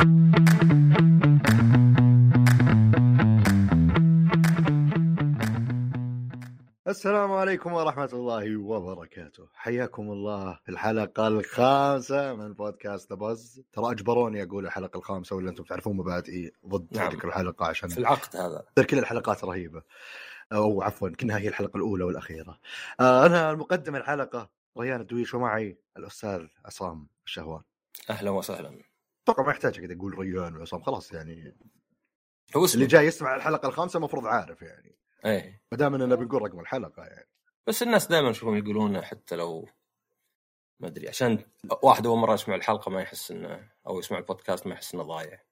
السلام عليكم ورحمة الله وبركاته. حياكم الله في الحلقة الخامسة من بودكاست بز ترى أجبروني أقول الحلقة الخامسة ولا أنتم تعرفون مبادئي ضد نعم. ذكر الحلقة عشان في العقد هذا. كل الحلقات رهيبة. أو عفوا كأنها هي الحلقة الأولى والأخيرة. آه أنا المقدم الحلقة ريان الدويش ومعي الأستاذ عصام الشهوان. أهلا وسهلا. أتوقع ما يحتاج كذا أقول ريان وعصام خلاص يعني. هو اللي جاي يسمع الحلقة الخامسة المفروض عارف يعني. إيه. ما دام اننا بنقول رقم الحلقة يعني. بس الناس دائما اشوفهم يقولونه حتى لو ما أدري عشان واحد أول مرة يسمع الحلقة ما يحس إنه أو يسمع البودكاست ما يحس إنه ضايع.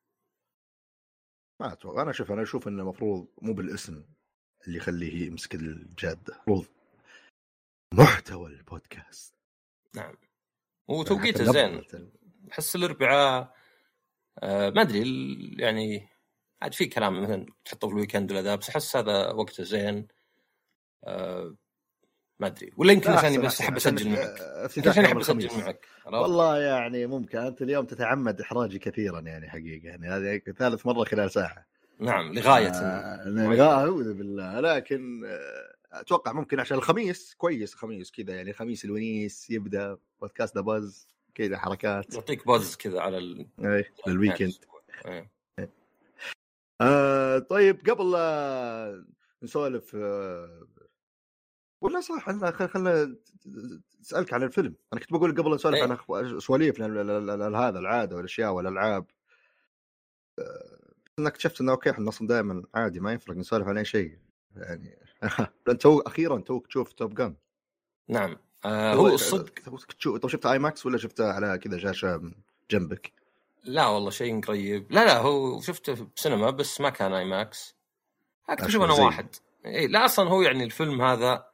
ما أتوقع أنا شوف أنا أشوف إنه المفروض مو بالاسم اللي يخليه يمسك الجاده المفروض محتوى البودكاست. نعم. وتوقيته زين. احس الأربعاء آه ما أدري يعني عاد في كلام مثلا تحطه في ال weekend ولا ذا بس أحس هذا وقته زين. آه ما أدري. ولا يمكن عشان بس أحب أسجل معك. عشان أحب أسجل الخميس. معك؟ والله يعني ممكن. أنت اليوم تتعمد إحراجي كثيرا يعني حقيقة. يعني هذه ثالث مرة خلال ساعة. نعم لغاية. آه، معينة. أعوذ بالله. لكن آه، أتوقع ممكن عشان الخميس. كويس الخميس كذا يعني خميس الونيس يبدأ بودكاست ذا باز كذا حركات. يعطيك buzz كذا على ال... اي لل weekend إيه. آه طيب قبل نسولف آه ولا صح خل- خلنا اسالك عن الفيلم. أنا كنت بقول قبل نسولف إيه. عن أخ- سواليف هذا العادة والأشياء والألعاب. آه، انك اكتشفت إنه okay إحنا أصلا دائما عادي ما يفرق نسولف عن أي شيء. يعني لأن تو أخيرا توك تشوف Top Gun نعم. آه هو الصدق تو شفتها IMAX ولا شفتها على كذا شاشة جنبك؟ لا والله شيء قريب. لا لا هو شفته في السينما بس ما كان IMAX أشوف أنا. واحد. إي لا أصلا هو يعني الفيلم هذا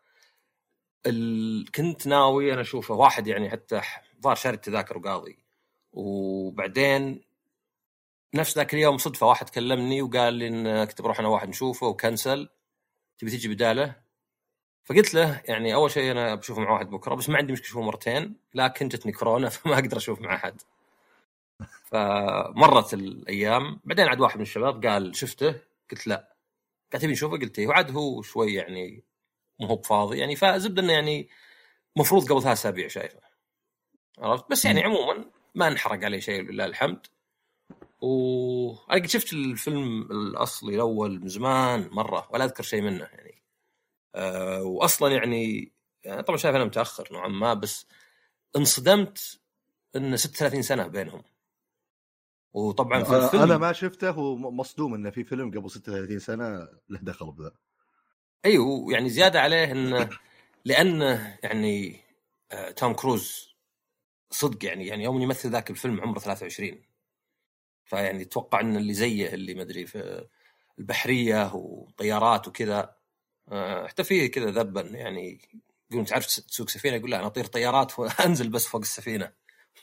ال... كنت ناوي أنا أشوفه. واحد يعني حتى ظهر شاري التذاكر وقاضي. وبعدين نفس ذاك اليوم صدفة واحد كلمني وقال لي إن كنت بروح أنا واحد نشوفه وكنسل تبي تجي بدالة؟ فقلت له يعني أول شيء أنا بشوفه مع واحد بكرة بس ما عندي مشكلة أشوفه مرتين لكن جتني كورونا فما أقدر أشوف مع أحد. فمرت الأيام بعدين عاد واحد من الشباب قال شفته؟ قلت لا. قال تبي نشوفه؟ قلت إيه. وعاد هو شوي يعني مو هو بفاضي يعني فزبد إنه يعني مفروض قبل ثلاث أسابيع شايفه. عرفت؟ بس يعني عموما ما انحرق عليه شيء لله الحمد. وأنا قد شفت الفيلم الأصلي الأول من زمان مرة ولا أذكر شيء منه يعني. أه واصلا يعني يعني طبعا شايف أنا متأخر نوعا ما بس انصدمت إن 36 سنة بينهم. وطبعا في الفيلم أنا ما شفته ومصدوم انه في فيلم قبل 36 سنة له دخل بذا. أيوه يعني زيادة عليه انه لأنه يعني آه، توم كروز صدق يعني يعني يوم يمثل ذاك الفيلم عمره 23 فيعني أتوقع إن اللي زيه اللي ما أدري في البحرية وطيارات وكذا آه، حتى فيه كذا ذبا يعني يقول تعرف تسوق سفينة؟ يقول لا أنا أطير طيارات وأنزل بس فوق السفينة.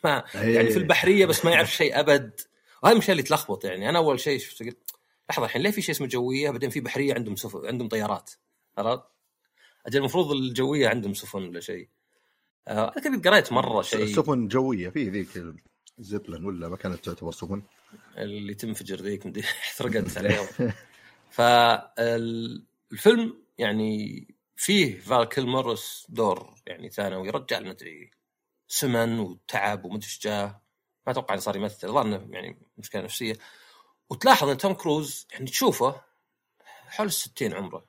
ما يعني في البحرية بس ما يعرف شيء أبد. وهذا الشيء اللي تلخبط يعني. أنا أول شيء شفت قلت لحظة الحين ليه في شيء اسمه جوية؟ بعدين في بحرية عندهم سفن عندهم طيارات. عرفت؟ أجل المفروض الجوية عندهم سفن ولا شيء. آه، أنا كنت قريت مرة شيء. سفن جوية في ذيك الزبلن ولا ما كانت تعتبر سفن؟ اللي تنفجر ذيك احترقت عليهم. فالفيلم يعني فيه فال كيلمر دور يعني ثانوي رجال مدري سمن وتعب ومدري إيش جاه. ما أتوقع إنه صار يمثل ظن يعني مشكلة نفسية. وتلاحظ إن توم كروز يعني تشوفه حول الستين عمره.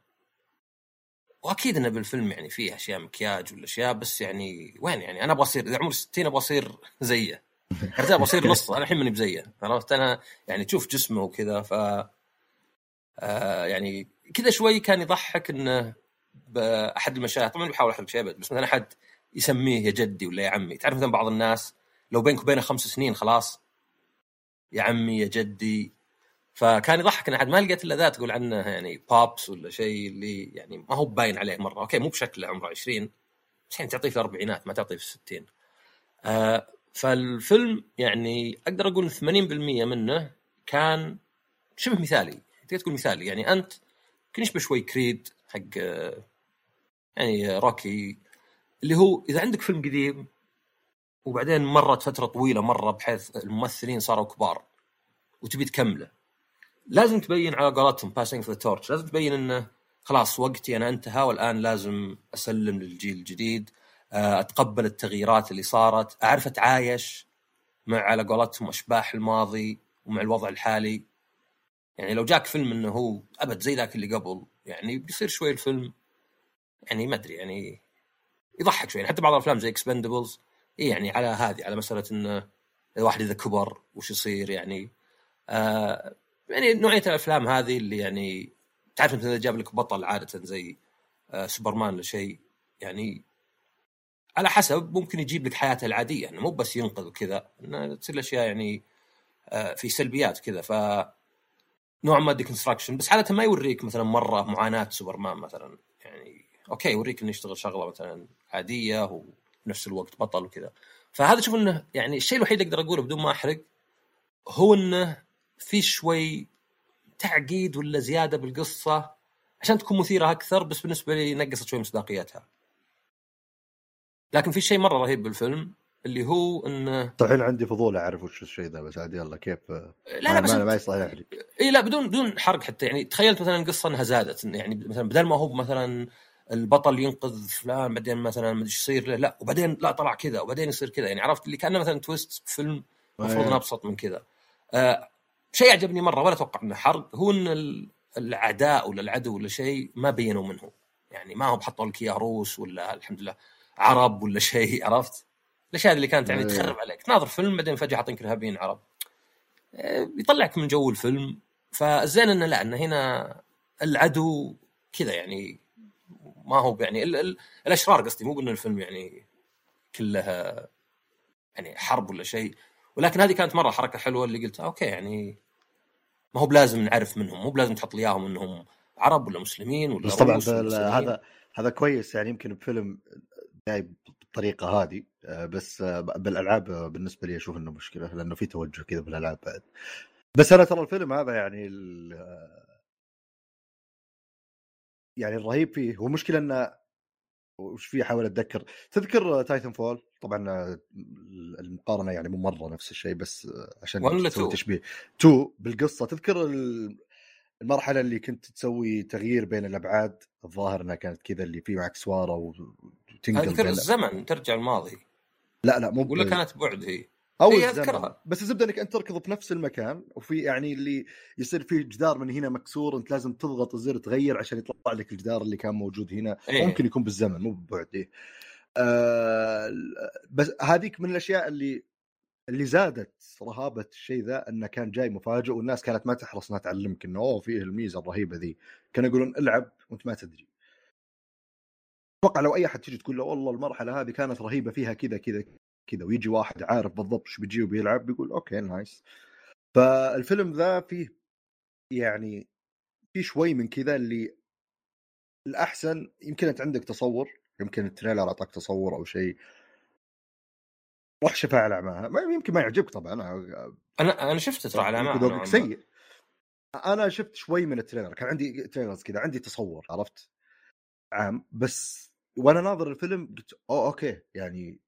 وأكيد إنه بالفيلم يعني فيه أشياء مكياج ولا اشياء بس يعني وين يعني؟ أنا أبغى أصير إذا عمري 60 أبغى أصير زيه. رجال أبغى أصير نص أنا الحين ماني بزيه. عرفت أنا يعني تشوف جسمه وكذا ف آه يعني كذا شوي كان يضحك انه بأحد المشاهد طبعا بحاول احرق شيء أبد، بس مثلا أحد يسميه يا جدي ولا يا عمي. تعرف مثلا بعض الناس لو بينك وبينه خمس سنين خلاص يا عمي يا جدي. فكان يضحك إن أحد ما لقيت إلا ذا تقول عنه يعني pops ولا شيء اللي يعني ما هو باين عليه مرة. okay مو بشكله عمره 20 بس يعني تعطيه في الأربعينات ما تعطيه في الستين. آه فالفيلم يعني أقدر أقول 80% منه كان شبه مثالي. تقدر تقول مثالي. يعني أنت يمكن يشبه شوي Creed حق يعني Rocky اللي هو إذا عندك فيلم قديم وبعدين مرت فترة طويلة مرة بحيث الممثلين صاروا كبار وتبي تكمله لازم تبين على قولتهم passing the torch لازم تبين إنه خلاص وقتي أنا انتهى والآن لازم أسلم للجيل الجديد آه، أتقبل التغييرات اللي صارت أعرف أتعايش مع على قولتهم أشباح الماضي ومع الوضع الحالي. يعني لو جاك فيلم إنه هو أبد زي ذاك اللي قبل يعني بيصير شوي الفيلم يعني ما أدري يعني يضحك شوي. يعني حتى بعض الأفلام زي Expendables إيه يعني على هذه على مسألة انه الواحد إذا كبر وش يصير يعني. آه يعني نوعية الأفلام هذه اللي يعني تعرف إنت إذا جاب لك بطل عادة زي آه سوبرمان ولا شيء يعني على حسب ممكن يجيب لك حياته العادية يعني مو بس ينقذ وكذا إنه تصير الأشياء يعني آه في سلبيات كذا ف نوع ما deconstruction بس عاده ما يوريك مثلا مرة معاناة سوبرمان مثلا يعني okay يوريك إنه يشتغل شغلة مثلا عادية وبنفس الوقت بطل وكذا فهذا شوف إنه يعني الشيء الوحيد اللي أقدر أقوله بدون ما أحرق هو إنه في شوي تعقيد ولا زيادة بالقصة عشان تكون مثيرة أكثر بس بالنسبة لي نقصت شوي مصداقيتها. لكن في شيء مرة رهيب بالفيلم اللي هو انه الحين عندي فضول أعرف وش الشيء ذا بس عاد يلا كيف؟ لا لا بس ما, يصلح لي اي لا بدون بدون حرق حتى. يعني تخيلت مثلا القصة إنها زادت يعني مثلا بدل ما هو مثلا البطل ينقذ فلان بعدين مثلا ما أدري يصير له لا وبعدين لا طلع كذا وبعدين يصير كذا. يعني عرفت اللي كأنه مثلا تويست فيلم المفروض إنه أبسط من كذا. آه شيء عجبني مرة ولا أتوقع إنه حرق هو إن ال- الأعداء ولا العدو ولا شيء ما بينوا منه يعني ما هو بحطوا لك اياه روس ولا الحمد لله عرب ولا شيء عرفت؟ الأشياء اللي كانت يعني أيوه. تخرب عليك تناظر فيلم بعدين فجأة حاطين ارهابيين عرب آه، بيطلعك من جو الفيلم فالزين إنه لا إنه هنا العدو كذا يعني ما هو يعني ال ال الأشرار قصدي مو قلنا الفيلم يعني كلها يعني حرب ولا شيء ولكن هذه كانت مرة حركة حلوة اللي قلت okay يعني ما هو بلازم نعرف منهم مو بلازم تحط لي إياهم إنهم عرب ولا مسلمين ولا بس طبعا. هذا هذا كويس يعني يمكن بفيلم جاي بالطريقة هذه آه، بس آه، بالألعاب آه، بالنسبة لي أشوف إنه مشكلة لأنه في توجه كذا بالألعاب بعد. بس أنا ترى الفيلم هذا يعني ال- يعني الرهيب فيه هو مشكلة إنه وش فيه أحاول أتذكر. تذكر Titanfall طبعا المقارنة يعني مو مرة نفس الشيء بس عشان ولا تسوي two؟ تشبيه. two بالقصة. تذكر ال- المرحلة اللي كنت تسوي تغيير بين الأبعاد؟ الظاهر إنها كانت كذا اللي فيه معك سواره اذكر بين الزمن ترجع الماضي لا لا مو ولا كانت بعد هي أو إيه، الزمن أذكرها. بس الزبدة إنك أنت تركض في نفس المكان وفي يعني اللي يصير فيه جدار من هنا مكسور أنت لازم تضغط الزر تغير عشان يطلع لك الجدار اللي كان موجود هنا إيه. ممكن يكون بالزمن مو ببعد إيه. آه بس هذيك من الأشياء اللي اللي زادت رهابة الشيء ذا إنه كان جاي مفاجئ والناس كانت ما تحرص إنها تعلمك إنه أوه فيه الميزة الرهيبة ذي كانوا يقولون العب وأنت ما تدري أتوقع لو أي أحد تجي تقول له والله المرحلة هذه كانت رهيبة فيها كذا كذا كذا ويجي واحد عارف بالضبط إيش بيجي وبيلعب بيقول okay nice فالفيلم ذا فيه يعني في شوي من كذا اللي الأحسن يمكن أنت عندك تصور يمكن ال trailer أعطاك تصور أو شيء. روح شفاعل معها ما- يمكن ما يعجبك طبعا. أنا أنا شفت ترى على ذوقك سيء. أنا شفت شوي من ال trailer. كان عندي trailers كذا عندي تصور عرفت؟ عام. بس وأنا ناظر الفيلم قلت أوه okay يعني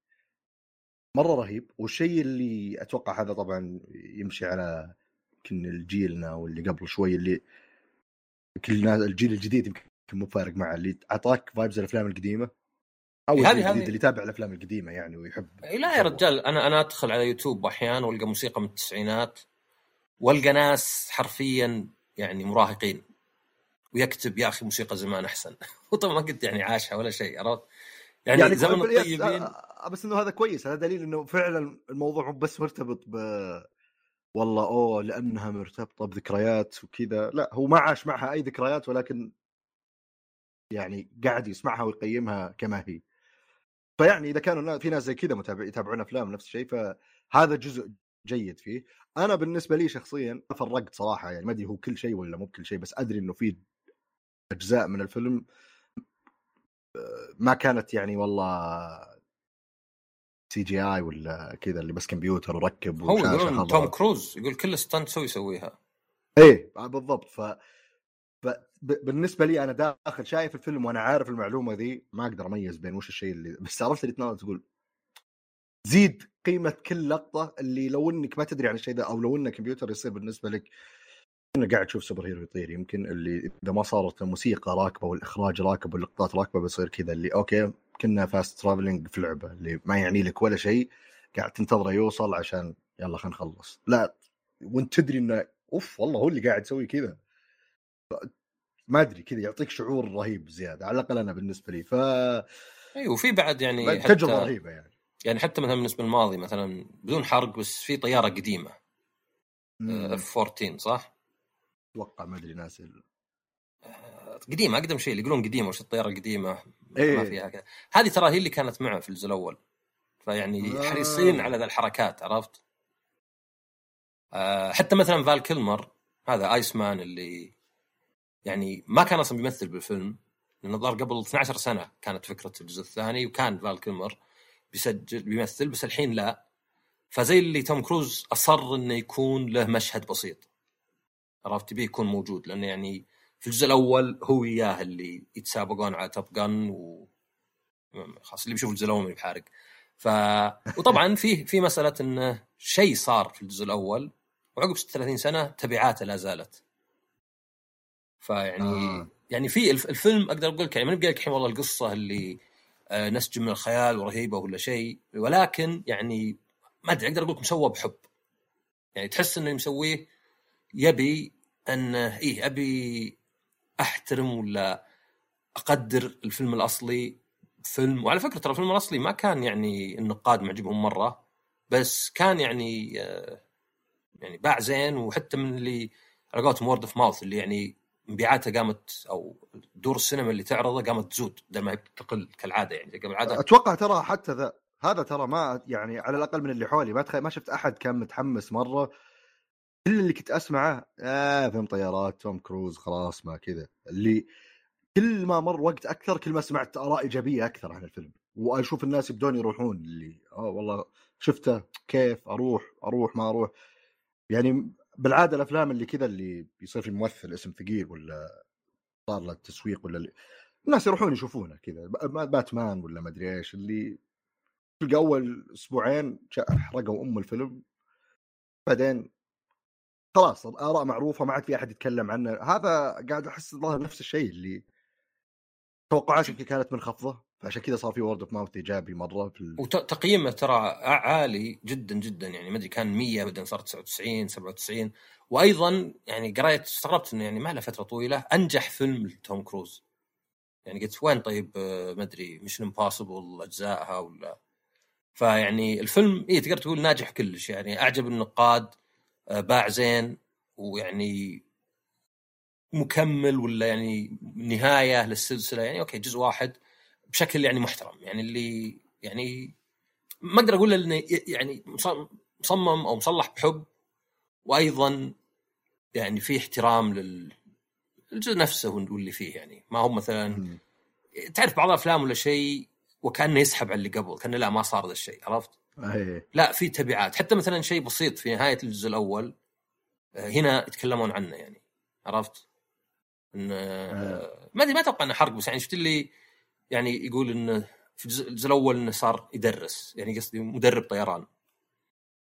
مرة رهيب. والشيء اللي أتوقع هذا طبعا يمشي على يمكن جيلنا واللي قبل شوي اللي الناس- الجيل الجديد يمكن مو فارق معه اللي أعطاك vibes الأفلام القديمة أو الجيل الجديد اللي يتابع الأفلام القديمة يعني ويحب لا يا رجال أنا أنا أدخل على يوتيوب أحيانا وألقى موسيقى من التسعينات وألقى ناس حرفيا يعني مراهقين. ويكتب يا أخي موسيقى زمان أحسن. وطبعا ما قلت يعني عاشها ولا شيء عرفت؟ يعني, يعني زمن الطيبين. آه، بس إنه هذا كويس هذا دليل إنه فعلا الموضوع مو بس مرتبط ب والله أوه لأنها مرتبطة بذكريات وكذا. لا هو ما عاش معها أي ذكريات ولكن يعني قاعد يسمعها ويقيمها كما هي. فيعني إذا كانوا في ناس زي كذا متابع يتابعون أفلام نفس الشيء فهذا جزء جيد فيه. أنا بالنسبة لي شخصيا فرقت صراحة يعني ما أدري هو كل شيء ولا مو بكل شيء بس أدري إنه في أجزاء من الفيلم ما كانت يعني والله CGI ولا كذا اللي بس كمبيوتر وركب هو يقولون. Tom Cruise يقول كل stunt هو يسويها إيه آه، بالضبط ف ف- بالنسبة لي أنا داخل شايف الفيلم وأنا عارف المعلومة ذي ما أقدر أميز بين وش الشيء اللي بس عرفت اللي تناظر تقول تزيد قيمة كل لقطة اللي لو إنك ما تدري عن الشيء ذا أو لو انه كمبيوتر يصير بالنسبة لك انك قاعد تشوف superhero يطير يمكن اللي إذا ما صارت الموسيقى راكبة والإخراج راكب واللقطات راكبة بيصير كذا اللي okay كنا fast traveling في لعبة اللي ما يعني لك ولا شيء قاعد تنتظره يوصل عشان يلا خلينا نخلص. لا وأنت تدري إنه أوف والله هو اللي قاعد يسوي كذا. ما أدري كذا يعطيك شعور رهيب زيادة على الأقل أنا بالنسبة لي. ف أيوه وفي بعد يعني تجربة رهيبة يعني. يعني حتى مثلا بالنسبة للماضي مثلا بدون حرق بس في طيارة قديمة. F 14 صح؟ أتوقع ما أدري ناسي قديمة أقدم شيء اللي يقولون قديمة وش الطيارة القديمة إيه. ما فيها كذا هذه ترى هي اللي كانت معه في الجزء الأول فيعني آه. حريصين على ذا الحركات عرفت؟ آه حتى مثلا فال كيلمر هذا Iceman اللي يعني ما كان أصلا بيمثل بالفيلم لأنه ظهر قبل 12 سنة كانت فكرة الجزء الثاني وكان فال كيلمر بيسجل بيمثل بس الحين لا فزي اللي توم كروز أصر إنه يكون له مشهد بسيط عرفت تبيه يكون موجود؟ لأنه يعني في الجزء الأول هو وياه اللي يتسابقون على توب جن و خلاص اللي بيشوف الجزء الأول بحارق ف وطبعا في في مسألة انه شيء صار في الجزء الأول وعقب 36 سنة تبعاته لا زالت. فيعني آه. يعني في الف- الفيلم أقدر أقول لك يعني ما نبقى لك الحين والله القصة اللي آه، نسج من الخيال ورهيبة ولا شيء ولكن يعني ما أدري أقدر أقول لك مسوى بحب. يعني تحس إنه مسويه يبي انه إيه أبي أحترم ولا أقدر الفيلم الأصلي فيلم وعلى فكرة ترى الفيلم الأصلي ما كان يعني النقاد معجبهم مرة بس كان يعني آه، يعني باع زين وحتى من اللي على قولتهم word of mouth اللي يعني مبيعاته قامت أو دور السينما اللي تعرضه قامت تزود بدل ما تقل كالعادة يعني قبل العادة. أتوقع ترى حتى ذا هذا ترى ما يعني على الأقل من اللي حولي ما ما شفت أحد كان متحمس مرة كل اللي كنت أسمعه آه فيلم طيارات توم كروز خلاص ما كذا. اللي كل ما مر وقت أكثر كل ما سمعت آراء إيجابية أكثر عن الفيلم. وأشوف الناس يبدون يروحون اللي آه والله شفته كيف؟ أروح أروح ما أروح. يعني بالعادة الأفلام اللي كذا اللي بيصير في ممثل اسم ثقيل ولا صار له تسويق ولا اللي الناس يروحون يشوفونه كذا. باتمان ولا ما أدري إيش اللي تلقى أول أسبوعين حرقوا أم الفيلم. بعدين خلاص الآراء معروفة ما عاد في أحد يتكلم عنه. هذا قاعد أحس الظاهر نفس الشيء اللي توقعاتي يمكن كانت منخفضه فعشان كذا صار في word of mouth إيجابي مرة في ال... وتقييمه ترى عالي جدا جدا. يعني ما أدري كان 100 بعدين صار 99 97 وأيضا يعني قريت استغربت إنه يعني ما له فترة طويلة أنجح فيلم لتوم كروز. يعني قلت وين طيب آه، ما أدري Mission Impossible أجزائها ولا. فيعني الفيلم اي تقدر تقول ناجح كلش. يعني أعجب النقاد باع زين ويعني مكمل ولا يعني نهاية للسلسلة يعني okay جزء واحد بشكل يعني محترم يعني اللي يعني ما أقدر أقول إنه يعني مص- مصمم أو مصلح بحب وأيضا يعني في احترام لل الجزء نفسه واللي فيه يعني ما هو مثلا. تعرف بعض الأفلام ولا شيء وكأنه يسحب على اللي قبل كأنه لا ما صار ذا الشيء عرفت؟ إيه. لا في تبعات. حتى مثلا شيء بسيط في نهاية الجزء الأول آه، هنا يتكلمون عنه يعني. عرفت؟ إن آه، ما أدري ما أتوقع إنه حرق بس يعني شفت اللي يعني يقول انه في الجزء الجزء الأول إنه صار يدرس يعني قصدي مدرب طيران.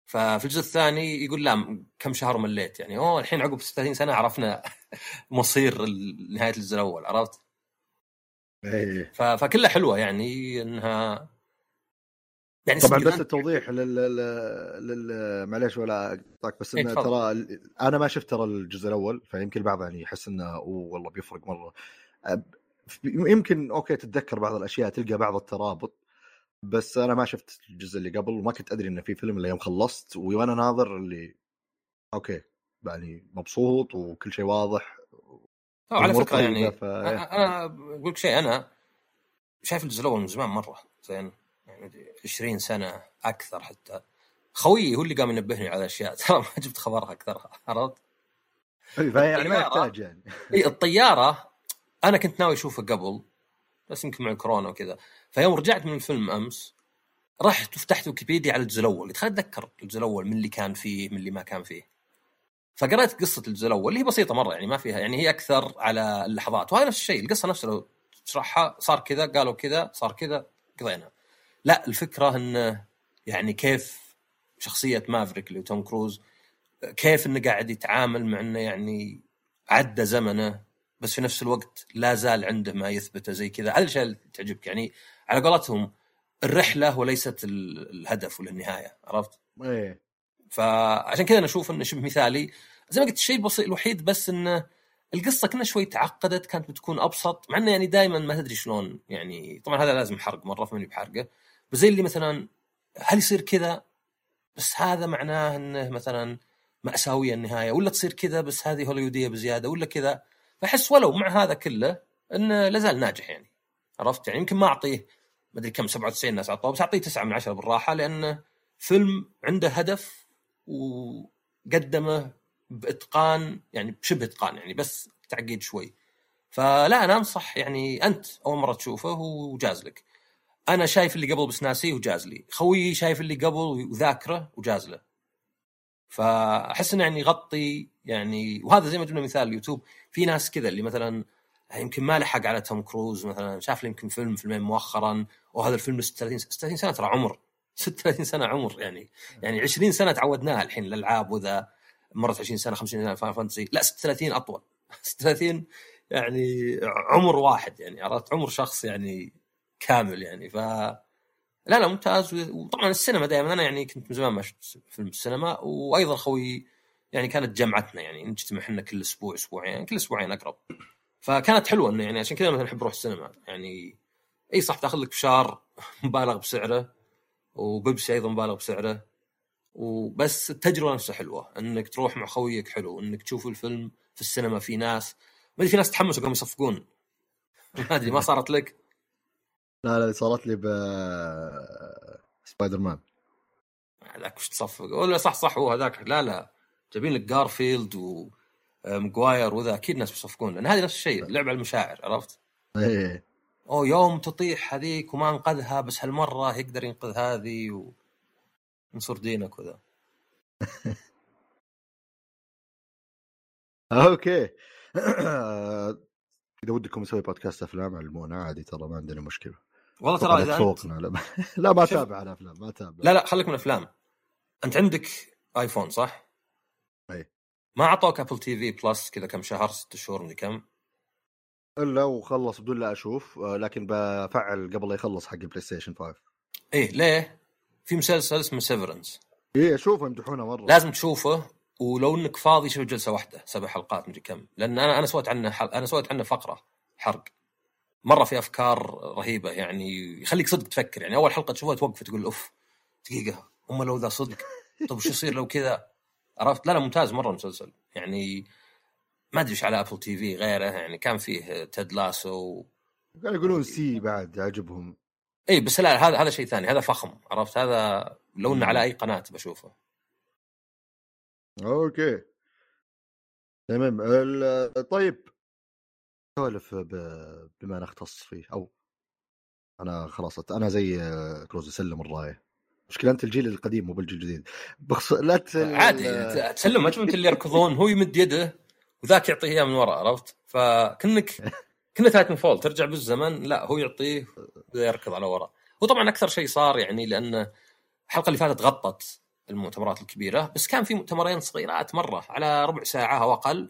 ففي الجزء الثاني يقول لا كم شهر مليت يعني. أوه الحين عقب 36 سنة عرفنا مصير نهاية الجزء الأول عرفت؟ إيه. فكلها حلوة يعني إنها يعني طبعا بس التوضيح لل, لل... معليش ولا أقطعك بس إيه، انه تفضل. ترى أنا ما شفت ترى الجزء الأول فيمكن البعض يعني يحس إنه أوه والله بيفرق مرة. يمكن okay تتذكر بعض الأشياء تلقى بعض الترابط بس أنا ما شفت الجزء اللي قبل وما كنت أدري انه في فيلم إلا يوم خلصت وأنا ناظر اللي okay يعني مبسوط وكل شيء واضح على فكرة يعني ف- أنا أقول لك شيء أنا شايف الجزء الأول من زمان مرة زين. 20 سنة أكثر حتى. خويي هو اللي قام ينبهني على أشياء. ترى ما جبت خبرها اكثرها عرفت؟ فيعني ما. يحتاج يعني. إي الطيارة أنا كنت ناوي اشوفها قبل بس يمكن مع الكورونا وكذا. فيوم رجعت من الفيلم أمس رحت وفتحت ويكيبيديا على الجزء الأول. قلت خليني أتذكر الجزء الأول من اللي كان فيه من اللي ما كان فيه. فقرأت قصة الجزء الأول اللي هي بسيطة مرة يعني ما فيها يعني هي أكثر على اللحظات. وهذا نفس الشيء القصة نفسها لو تشرحها صار كذا قالوا كذا صار كذا قضينا. لا الفكرة أنه يعني كيف شخصية مافريك اللي توم كروز كيف إنه قاعد يتعامل مع إنه يعني عدى زمنه بس في نفس الوقت لا زال عنده ما يثبته زي كذا. هذه الاشياء اللي تعجبك يعني على قولتهم الرحلة وليست ال- الهدف ولا النهاية عرفت؟ إيه. فعشان كذا أنا أشوف إنه شبه مثالي. زي ما قلت الشيء البسيط الوحيد بس انه القصة كنا شوي تعقدت كانت بتكون أبسط مع إنه يعني دائما ما تدري شلون يعني طبعا هذا لازم حرق مرة فماني بحرقه. زي اللي مثلا هل يصير كذا بس هذا معناه إنه مثلا مأساوية النهاية ولا تصير كذا بس هذه هوليودية بزيادة ولا كذا؟ فأحس ولو مع هذا كله إنه لازال ناجح يعني. عرفت؟ يعني يمكن ما أعطيه ما أدري كم 97 ناس أعطوه بس أعطيه 9 من 10 بالراحة لأنه فيلم عنده هدف وقدمه بإتقان يعني بشبه إتقان يعني بس تعقيد شوي. فلا أنا أنصح يعني أنت أول مرة تشوفه وجاز لك. أنا شايف اللي قبل بس ناسيه وجاز لي. خويي شايف اللي قبل وذاكره وجاز له. فأحس إنه يعني يغطي يعني وهذا زي ما جبنا مثال اليوتيوب. في ناس كذا اللي مثلا يمكن ما لحق على توم كروز مثلا شاف له يمكن فيلم فيلمين مؤخرا وهذا الفيلم 36 36 سنة ترى عمر. 36 سنة عمر يعني. يعني 20 سنة تعودناها الحين الالعاب وذا. مرت 20 سنة 50 سنة Final Fantasy لا 36 أطول. 36 يعني عمر واحد يعني عرفت؟ عمر شخص يعني كامل يعني ف لا لا ممتاز. وطبعا السينما دائما أنا يعني كنت من زمان ما شفت فيلم السينما وأيضا خوي يعني كانت جمعتنا يعني نجتمع إحنا كل أسبوع أسبوعين يعني كل أسبوعين أقرب. فكانت حلوة إنه يعني عشان كذا مثلا أحب أروح السينما يعني. إي صح تأخذ لك فشار مبالغ بسعره وبيبسي أيضا مبالغ بسعره. وبس التجربة نفسها حلوة إنك تروح مع خويك حلو إنك تشوف الفيلم في السينما في ناس ما أدري في ناس تحمسوا قاموا يصفقون. ما أدري ما صارت لك؟ لا لا صارت لي ب سبايدر مان. هذاك وش تصفق؟ ولا صح صح هو هذاك. لا لا. جايبين لك جارفيلد ومقواير وذا. أكيد ناس بيصفقون لأن هذه نفس الشيء لعب على المشاعر عرفت؟ إيه اوه يوم تطيح هذيك وما أنقذها بس هالمرة يقدر ينقذ هذه و... ينصر دينك وذا. okay. إذا ودكم نسوي بودكاست أفلام علمونا. عادي ترى ما عندنا مشكلة. والله ترى إذا أنت تفوقنا لا, لا ما شوف. تابع على افلام ما تابع لا لا خليك من افلام أنت عندك iPhone صح؟ أي. ما أعطوك Apple TV Plus كذا كم شهر ست شهور مدري كم إلا وخلص بدون لا أشوف آه، لكن بفعل قبل لا يخلص حق ال PlayStation 5 إيه ليه؟ في مسلسل اسمه Severance إيه اشوفه يمدحونه مرة لازم تشوفه ولو إنك فاضي شوف جلسة واحدة سبع حلقات مدري كم لأن أنا أنا سويت عنه حل... أنا سويت عنه فقرة حرق مرة في أفكار رهيبة يعني يخليك صدق تفكر. يعني أول حلقة تشوفها توقف تقول أوف دقيقة هم لو ذا صدق؟ طب وش يصير لو كذا؟ عرفت؟ لا لا ممتاز مرة المسلسل. يعني ما أدري إيش على Apple TV غيره يعني كان فيه Ted Lasso. قاعد يقولون See بعد عجبهم إي بس لا هذا هذا شيء ثاني هذا فخم عرفت؟ هذا لو إنه على أي قناة بشوفه. okay. تمام. طيب. سولف ب- بما نختص فيه أو أنا خلاص أنا زي كروز أسلم الرايه مشكلة أنت الجيل القديم مو بالجيل الجديد. بخص... لا ت... عادي تسلم ما شفت اللي يركضون هو يمد يده وذاك يعطيه إياه من ورا عرفت؟ فكنك كنا Titanfall ترجع بالزمن لا هو يعطيه يركض على ورا. وطبعا أكثر شيء صار يعني لأن الحلقة اللي فاتت غطت المؤتمرات الكبيرة بس كان في مؤتمرين صغيرات مرة على ربع ساعة أو أقل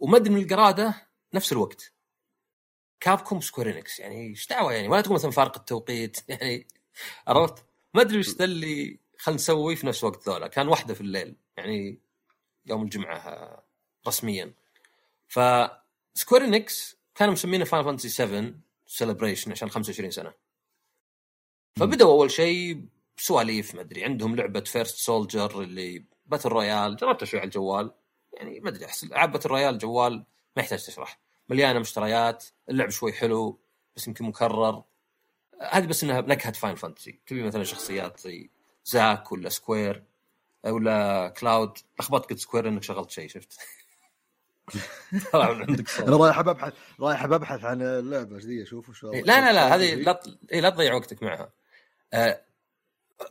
ومد من القرادة نفس الوقت. Capcom Square Enix يعني إيش دعوة يعني؟ ولا تقول مثلا فارق التوقيت يعني عرفت؟ ما أدري وش ذا اللي خلينا نسوي في نفس الوقت ذولا. كان واحدة في الليل يعني يوم الجمعة رسميا. ف Square Enix كانوا مسمينه Final Fantasy 7 celebration عشان 25 سنة. فبدأوا أول شيء بسواليف ما أدري عندهم لعبة First Soldier اللي battle royale جربتها شوي على الجوال يعني ما أدري أحس العاب battle royale جوال ما يحتاج تشرح. مليانة مشتريات اللعب شوي حلو بس يمكن مكرر. هذه بس إنها نكهه Final Fantasy تبي مثلا شخصيات زي Zack ولا Square ولا Cloud. لخبطت قلت Square إنك شغلت شيء شفت؟ طلع من عندك صوت. أنا رايح ببحث رايح ببحث عن اللعبة ذي؟ أشوف وش لا لا لا هذه لا إيه لا تضيع وقتك معها. آه،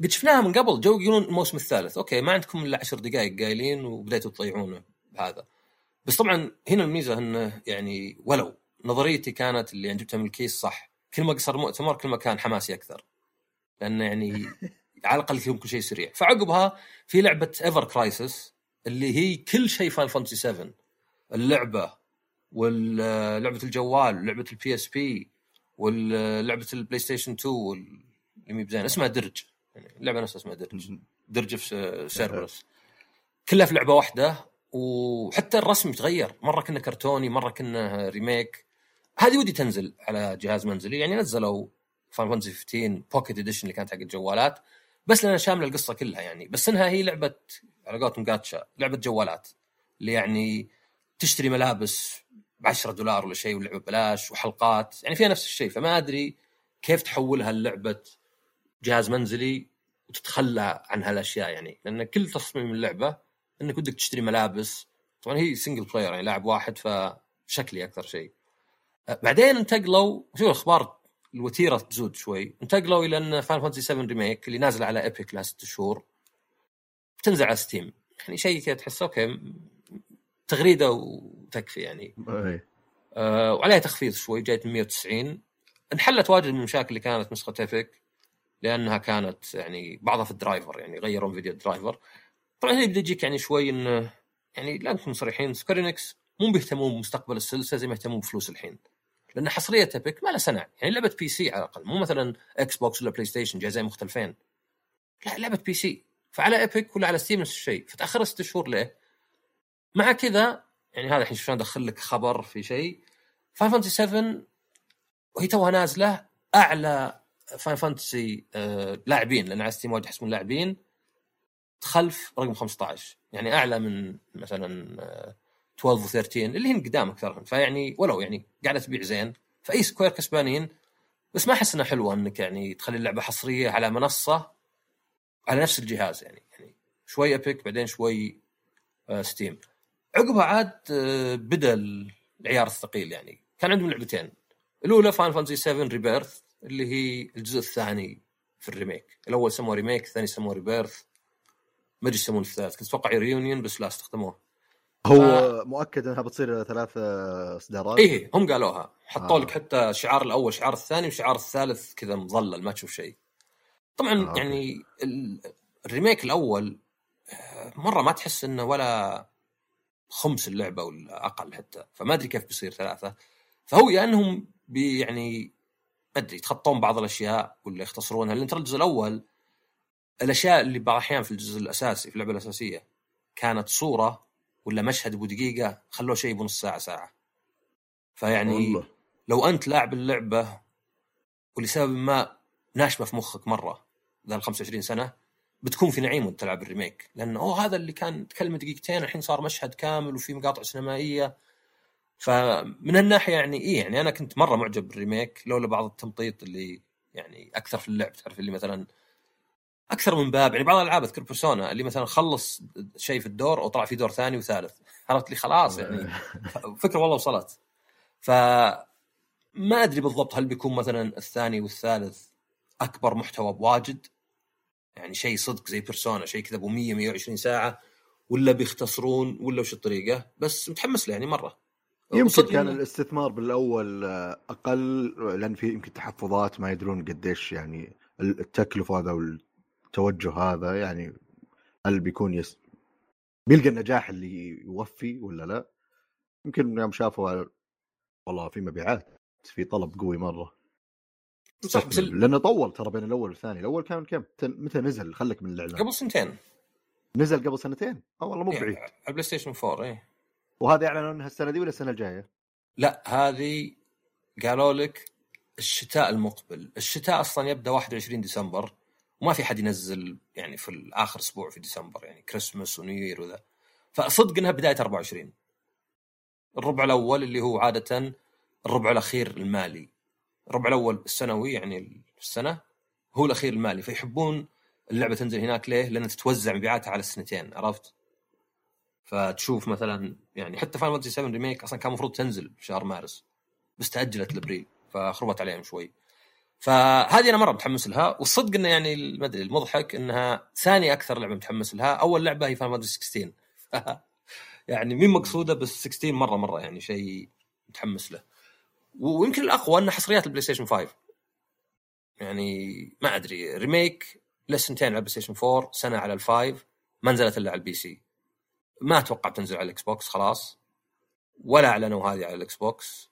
قد شفناها من قبل. جو يقولون الموسم الثالث. okay ما عندكم إلا عشر دقائق قايلين وبديتوا تضيعونه بهذا. بس طبعا هنا الميزة انه يعني ولو نظريتي كانت اللي يعني جبتها من الكيس صح كل ما قصر مؤتمر كل ما كان حماسي أكثر. لأنه يعني على الأقل يكون كل شيء سريع. فعقبها في لعبة Ever Crisis اللي هي كل شيء Final Fantasy 7 اللعبة ولعبه الجوال ولعبه ال PSP ولعبه ال PlayStation 2 اللي مي بزين. اسمها Dirge يعني اللعبة نفسها اسمها Dirge Dirge of Cerberus كلها في لعبة واحدة وحتى الرسم تغير مرة كنا كرتوني مرة كنا remake. هذه ودي تنزل على جهاز منزلي. يعني نزلوا Final Fantasy 15 Pocket Edition اللي كانت حق الجوالات. بس لأنها شاملة القصة كلها يعني. بس إنها هي لعبة على قولتهم جاتشا لعبة جوالات. اللي يعني تشتري ملابس ب 10 دولار ولا شيء واللعبة ببلاش وحلقات. يعني فيها نفس الشيء. فما أدري كيف تحولها للعبة جهاز منزلي وتتخلى عن هالأشياء يعني. لأن كل تصميم اللعبة إنك ودك تشتري ملابس. طبعا هي single player يعني لاعب واحد فشكلي أكثر شيء. أه، بعدين انتقلوا شوف الأخبار الوتيرة تزود شوي. انتقلوا إلى إن Final Fantasy 7 Remake اللي نازل على Epic لها ست شهور. بتنزل على Steam يعني شيء كذا تحس okay تغريدة وتكفي يعني. آه وعليها تخفيض شوي جايت من 190 انحلت واجد من المشاكل اللي كانت نسخة Epic لأنها كانت يعني بعضها في ال driver يعني غيروا video ال driver. طبعا هنا يبدأ يجيك يعني شوي انه يعني لا نكون صريحين Square Enix مو بيهتمون بمستقبل السلسلة زي ما يهتمون بفلوس الحين. لأن حصرية Epic ما لها سنه يعني لعبة PC على الأقل مو مثلا Xbox ولا PlayStation جهازين مختلفين. لا لعبة PC. فعلى Epic ولا على Steam نفس الشيء. فتأخر ست شهور ليه؟ مع كذا يعني هذا الحين شلون أدخل لك خبر في شيء. Final Fantasy 7 وهي توها نازلة أعلى Final Fantasy آه لاعبين لأن على Steam واجد يحسبون لاعبين. تخلف رقم 15 يعني أعلى من مثلا آه 12 و 13 اللي هن قدام اكثرهم فيعني ولو يعني قاعدة تبيع زين. فأي Square كسبانين. بس ما أحس انها حلوة إنك يعني تخلي اللعبة حصرية على منصة على نفس الجهاز يعني. يعني شوي Epic بعدين شوي آه Steam عقبها عاد آه بدأ العيار الثقيل يعني. كان عندهم لعبتين. الأولى Final Fantasy 7 Rebirth اللي هي الجزء الثاني في ال remake. الأول سموه Remake الثاني سموه Rebirth ما أدري يسمونه الثالث كنت أتوقع Reunion بس لا استخدموه هو ف... مؤكد إنها بتصير ثلاث إصدارات. إيه هم قالوها. حطوا آه. لك حتى شعار الأول شعار الثاني وشعار الثالث كذا مظلل ما تشوف شيء. طبعا آه. يعني ال remake الأول آه، مرة ما تحس إنه ولا خمس اللعبة ولا أقل حتى فما أدري كيف بيصير ثلاثة. فهو يا إنهم بي يعني ما أدري يتخطون بعض الأشياء ولا يختصرونها. لأن ترى الجزء الأول الأشياء اللي بعض الأحيان في الجزء الأساسي في اللعبة الأساسية كانت صورة ولا مشهد ابو دقيقه خلوه شيء بنص ساعة ساعة. فيعني والله. لو أنت لاعب اللعبة ولسبب ما ناشمه في مخك مرة ذا ال 25 سنة بتكون في نعيم وأنت تلعب ال remake. لأنه أوه هذا اللي كان تكلم دقيقتين الحين صار مشهد كامل وفي مقاطع سينمائية. فمن هالناحيه يعني إيه يعني أنا كنت مرة معجب بالريميك لولا بعض التمطيط اللي يعني أكثر في اللعب تعرف اللي مثلا أكثر من باب يعني بعض الألعاب أذكر بيرسونا اللي مثلا خلص شيء في الدور وطلع في دور ثاني وثالث. عرفت لي؟ خلاص يعني. فكرة والله وصلت. ف ما أدري بالضبط هل بيكون مثلا الثاني والثالث أكبر محتوى بواجد؟ يعني شيء صدق زي بيرسونا شيء كذا أبو 100 120 ساعة. ولا بيختصرون ولا وش الطريقة؟ بس متحمس له يعني مرة. يمكن كان الاستثمار بالأول أقل لأن في يمكن تحفظات ما يدرون قديش يعني التكلفة هذا التوجه هذا يعني هل بيكون يس... بيلقى النجاح اللي يوفي ولا لا؟ يمكن يوم شافوا والله في مبيعات في طلب قوي مرة صح بس لأنه طول ترى بين الأول والثاني، الأول كان كم؟ متى نزل؟ خليك من الإعلان قبل سنتين نزل قبل سنتين؟ آه والله مو بعيد على ال PlayStation 4 إيه وهذا اعلنوا انها السنة دي ولا السنة الجاية؟ لا هذه قالوا لك الشتاء المقبل، الشتاء أصلا يبدأ 21 ديسمبر وما في حد ينزل يعني في اخر أسبوع في ديسمبر يعني Christmas و New وذا. فصدق إنها بداية 24 الربع الأول اللي هو عادة الربع الأخير المالي. الربع الأول السنوي يعني السنة هو الأخير المالي. فيحبون اللعبة تنزل هناك ليه؟ لأن تتوزع مبيعاتها على السنتين عرفت؟ فتشوف مثلا يعني حتى Final Fantasy 7 Remake أصلا كان المفروض تنزل شهر مارس بس تأجلت لأبريل فخربت عليهم شوي. فهذه أنا مرة متحمس لها والصدق إنه يعني ما أدري المضحك إنها ثاني أكثر لعبة متحمس لها أول لعبة هي Final 16 يعني مين مقصودة بس 16 مرة مرة يعني شيء متحمس له ويمكن الأقوى انه حصريات ال PlayStation 5 يعني ما أدري Remake له سنتين على ال PlayStation 4 سنة على ال five ما نزلت إلا على ال PC. ما أتوقع تنزل على ال Xbox خلاص. ولا أعلنوا هذه على ال Xbox.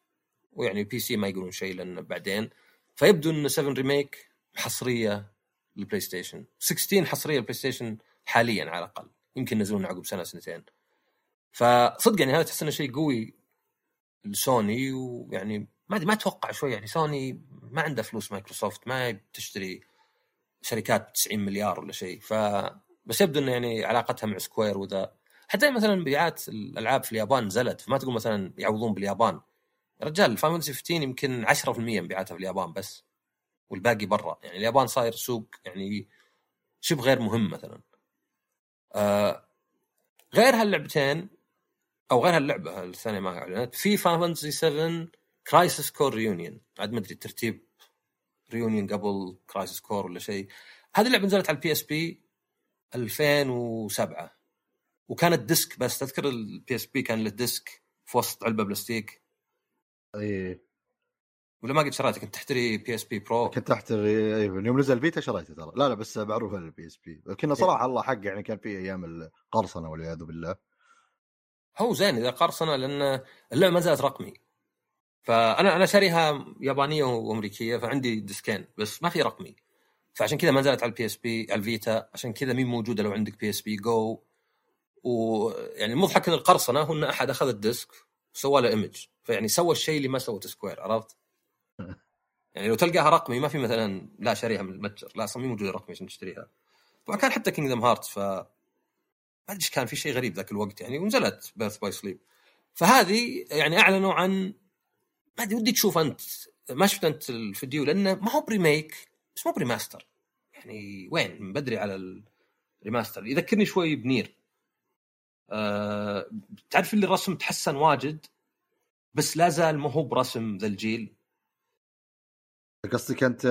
ويعني ال PC ما يقولون شيء لأن بعدين. فيبدو ان 7 Remake حصرية لل PlayStation 16 حصرية لل PlayStation حاليا على الأقل. يمكن ينزلون عقب سنة سنتين. فصدق يعني هذا تحس إنه شيء قوي لسوني ويعني ما ما أتوقع شوي. يعني سوني ما عنده فلوس مايكروسوفت ما تشتري شركات 90 مليار ولا شيء. ف بس يبدو إنه يعني علاقتها مع Square وذا. حتى مثلا مبيعات الألعاب في اليابان نزلت. فما تقول مثلا يعوضون باليابان. يا رجال Final 15 يمكن 10% مبيعاتها في اليابان بس والباقي برا. يعني اليابان صاير سوق يعني شبه غير مهم مثلا. آه غير هاللعبتين أو غير هاللعبة الثانية ما أعلنت. في فانتسي 7 Crisis Core Reunion عاد ما أدري الترتيب Reunion قبل Crisis Core ولا شيء. هذه اللعبة نزلت على ال PSP 2007 وكانت disc بس. تذكر ال PSP كان له disc في وسط علبة بلاستيك. اي ولا ما قد شريته؟ كنت تحتري PSP برو كنت تحت أيوه يوم نزل بيتا شريته ترى. لا لا بس معروف ال PSP لكن صراحة الله حق يعني كان في أيام القرصنه والعياذ بالله. هو زين إذا قرصنة لأن اللعبة ما زالت رقمي. فأنا أنا شاريها يابانية وأمريكية فعندي ديسكين بس ما في رقمي. فعشان كذا ما زالت على ال PSP على الفيتا عشان كذا مي موجودة لو عندك PSP Go ويعني المضحك ان القرصنة هو إن أحد أخذ ال disc وسوى له image فيعني سوى الشيء اللي ما سوته سكوير عرفت؟ يعني لو تلقاها رقمي ما في مثلا لا شاريها من المتجر لا أصلا مي موجودة رقمي عشان تشتريها. طبعا كان حتى Kingdom Hearts ف ما أدري إيش كان في شيء غريب ذاك الوقت يعني ونزلت Birth by Sleep فهذه يعني أعلنوا عن ما أدري ودي تشوف أنت ما شفت أنت الفيديو لأنه ما هو ب remake بس مو ب remaster. يعني وين؟ من بدري على ال remaster يذكرني شوي ب Nier. أه تعرف اللي الرسم تحسن واجد؟ بس لا زال ما هو برسم ذا الجيل. قصدك أنت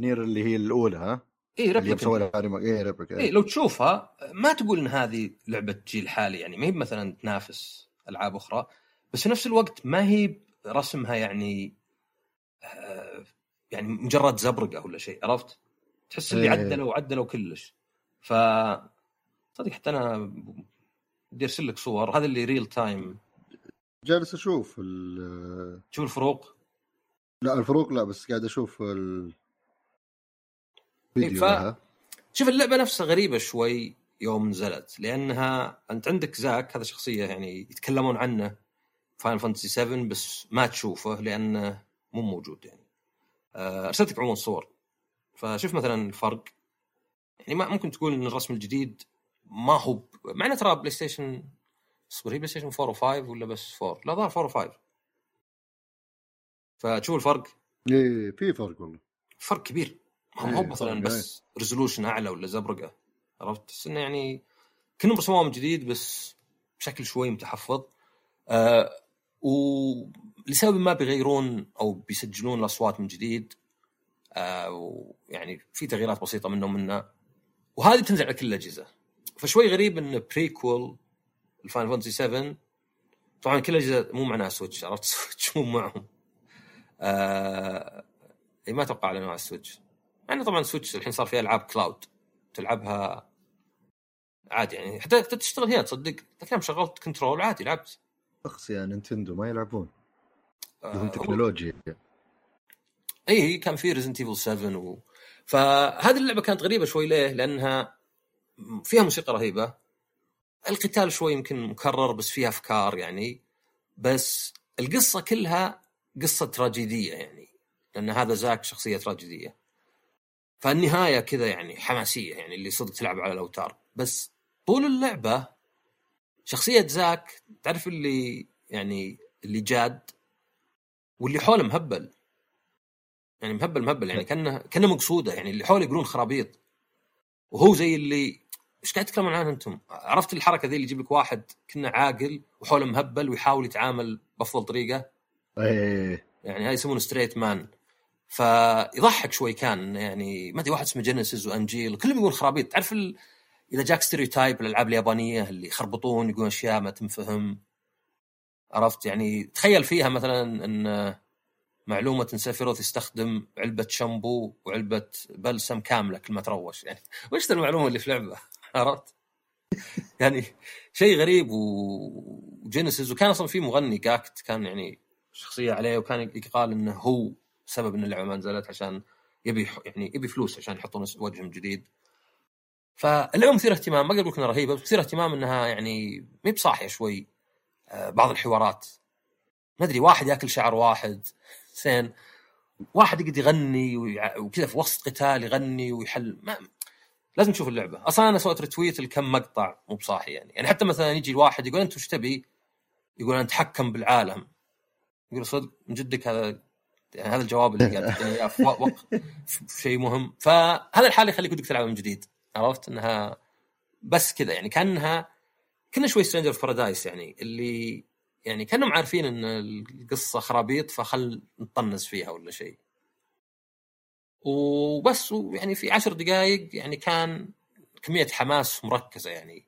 Nier اللي هي الأولى ها؟ اي اللي مسوي لها remake اي Replicant اي لو تشوفها ما تقول إن هذه لعبة جيل حالي يعني ما هي مثلا تنافس ألعاب أخرى بس في نفس الوقت ما هي رسمها يعني آه، يعني مجرد زبرقة ولا شيء عرفت؟ تحس اللي إيه. عدلوا عدلوا كلش. ف صدق حتى أنا بدي أرسل لك صور. هذا اللي real time جالس أشوف ال- تشوف الفروق؟ لا الفروق لا بس قاعد أشوف ال إيه، ف- لها. شوف اللعبة نفسها غريبة شوي يوم نزلت لأنها أنت عندك زاك هذا شخصية يعني يتكلمون عنه Final Fantasy 7 بس ما تشوفه لأنه مو موجود يعني. آه، ارسلت لك عموما صور. فشوف مثلا الفرق. يعني ما ممكن تقول إن الرسم الجديد ما هو ب- مع إنه ترى بلاي ستيشن اصبر هي بلاي ستيشن 4 و5 ولا بس 4 لا ظهر 4 و5 فتشوف الفرق؟ اي في فرق والله. فرق كبير. ما هو إيه، مثلا بس resolution أعلى ولا زبرقة عرفت؟ بس إنه يعني كانهم رسموها من جديد بس بشكل شوي متحفظ. آه ولسبب ما بيغيرون أو بيسجلون الأصوات من جديد آه ويعني في تغييرات بسيطة منهم منها وهذه بتنزل على كل الأجهزة. فشوي غريب ان prequel ال Final Fantasy 7 طبعا كل الأجهزة مو معناها سويتش عرفت؟ سويتش مو معهم. آه إيه، ما أتوقع اعلنوا على السويتش مع إنه طبعا سويتش الحين صار فيها ألعاب cloud تلعبها عادي يعني. حتى حتى تشتغل هنا تصدق. لكن شغلت Control عادي لعبت. شخص يا نينتندو ما يلعبون. آه، لهم تكنولوجيا. اي كان في Resident Evil 7 و... فهذه اللعبة كانت غريبة شوي ليه؟ لأنها فيها موسيقى رهيبة. القتال شوي يمكن مكرر بس فيها أفكار يعني. بس القصة كلها قصة تراجيدية يعني لأن هذا زاك شخصية تراجيدية. فالنهاية كذا يعني حماسية يعني اللي صدق تلعب على الأوتار. بس طول اللعبة شخصية زاك تعرف اللي يعني اللي جاد واللي حوله مهبل. يعني مهبل مهبل يعني كانه كأنه مقصودة يعني اللي حوله يقولون خرابيط. وهو زي اللي إيش قاعد تتكلمون عنها أنتم؟ عرفت الحركة ذي اللي يجيب لك واحد كنه عاقل وحوله مهبل ويحاول يتعامل بأفضل طريقة؟ إيه. يعني هاي يسمونه straight man فيضحك شوي كان يعني ما أدري واحد اسمه Genesis و Angeal كلهم يقولون خرابيط. تعرف ال... إذا جاك stereotype الالعاب اليابانية اللي يخربطون يقولون أشياء ما تنفهم. عرفت؟ يعني تخيل فيها مثلا إن معلومة ان Sephiroth يستخدم علبة شامبو وعلبة بلسم كاملة كل ما تروش. يعني وش المعلومة اللي في لعبة؟ عرفت؟ يعني شيء غريب و Genesis وكان أصلا في مغني Gackt كان يعني شخصية عليه وكان يقال إنه هو سبب إن اللعبة ما نزلت عشان يبي يعني يبي فلوس عشان يحطون وجه جديد. فاللعبه مثيره اهتمام ما أقول إنها رهيبة بس مثيره اهتمام إنها يعني مي بصاحية شوي آه، بعض الحوارات. ما أدري واحد يأكل شعر واحد زين. واحد يقعد يغني وكذا في وسط قتال يغني ويحل ما لازم تشوف اللعبة. أصلا أنا سويت retweet لكم مقطع مو بصاحي يعني. يعني حتى مثلا يجي الواحد يقول أنت وش تبي؟ يقول أنا أتحكم بالعالم. يقول صدق من جدك هذا يعني هذا الجواب اللي قاعد في وقت في شيء مهم. فهذا الحال يخليك ودك تلعب من جديد. عرفت؟ إنها بس كذا. يعني كانها كنها شوي Stranger of Paradise يعني. اللي يعني كأنهم عارفين إن القصة خرابيط فخل نطنز فيها ولا شيء. وبس يعني في عشر دقائق يعني كان كمية حماس مركزة يعني.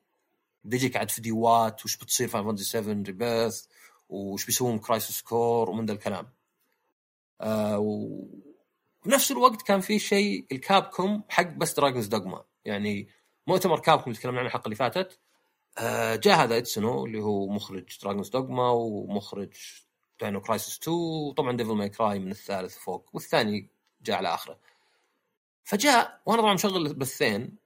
بيجيك عاد فيديوهات وش بتصير في فانتسي 7 Rebirth وش بيسوون Crisis Core ومن ذا الكلام. آه وفي نفس الوقت كان في شيء الكابكوم حق بس Dragon's Dogma يعني مؤتمر كابكوم اللي تكلمنا عنه الحلقة اللي فاتت. آه جاء هذا ايتسونو اللي هو مخرج Dragon's Dogma ومخرج Dino Crisis 2 وطبعا Devil May Cry من الثالث فوق والثاني جاء على آخره. فجاء وأنا طبعا مشغل البثين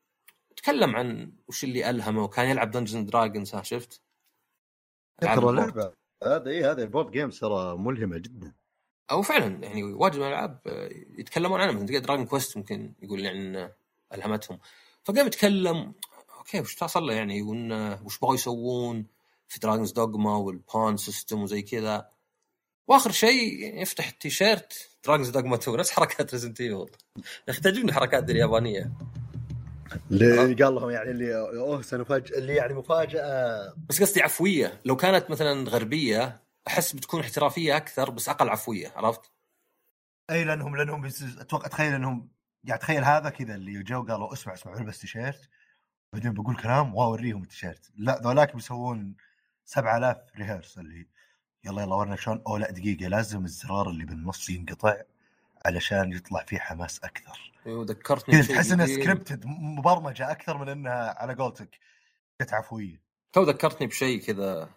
تكلم عن وش اللي ألهمه وكان يلعب Dungeons & Dragons ها شفت؟ ترى اللعبة. هذا اي هذا ال board games ترى ملهمة جدا. أو فعلا يعني واجد من الألعاب آه، يتكلمون عنها. مثلا Dragon Quest ممكن يقول يعني ألهمتهم. فقام يتكلم okay وش صار له يعني؟ وش بغوا يسوون في Dragon's Dogma وال pawn system وزي كذا؟ واخر شيء يفتح التيشيرت. Dragon's Dogma 2 نفس حركات Resident Evil يا أخي تعجبني الحركات اليابانية. اللي قال لهم يعني اللي أوه سنفاجئ اللي يعني مفاجأة. بس قصدي عفوية. لو كانت مثلا غربية أحس بتكون احترافية أكثر بس أقل عفوية عرفت؟ أي لأنهم لأنهم أتوقع تخيل إنهم يعني تخيل هذا كذا اللي جو قالوا اسمع اسمع البس تيشيرت. بعدين بقول كلام واوريهم التيشيرت. لا ذولاك بيسوون 7000 rehearsal يلا يلا ورنا شلون؟ أو لا دقيقة لازم الزرار اللي بالنص ينقطع علشان يطلع فيه حماس أكثر. أيوه ذكرتني تحس انها scripted مبرمجة أكثر من إنها على قولتك كذا عفويه تو ذكرتني بشيء كذا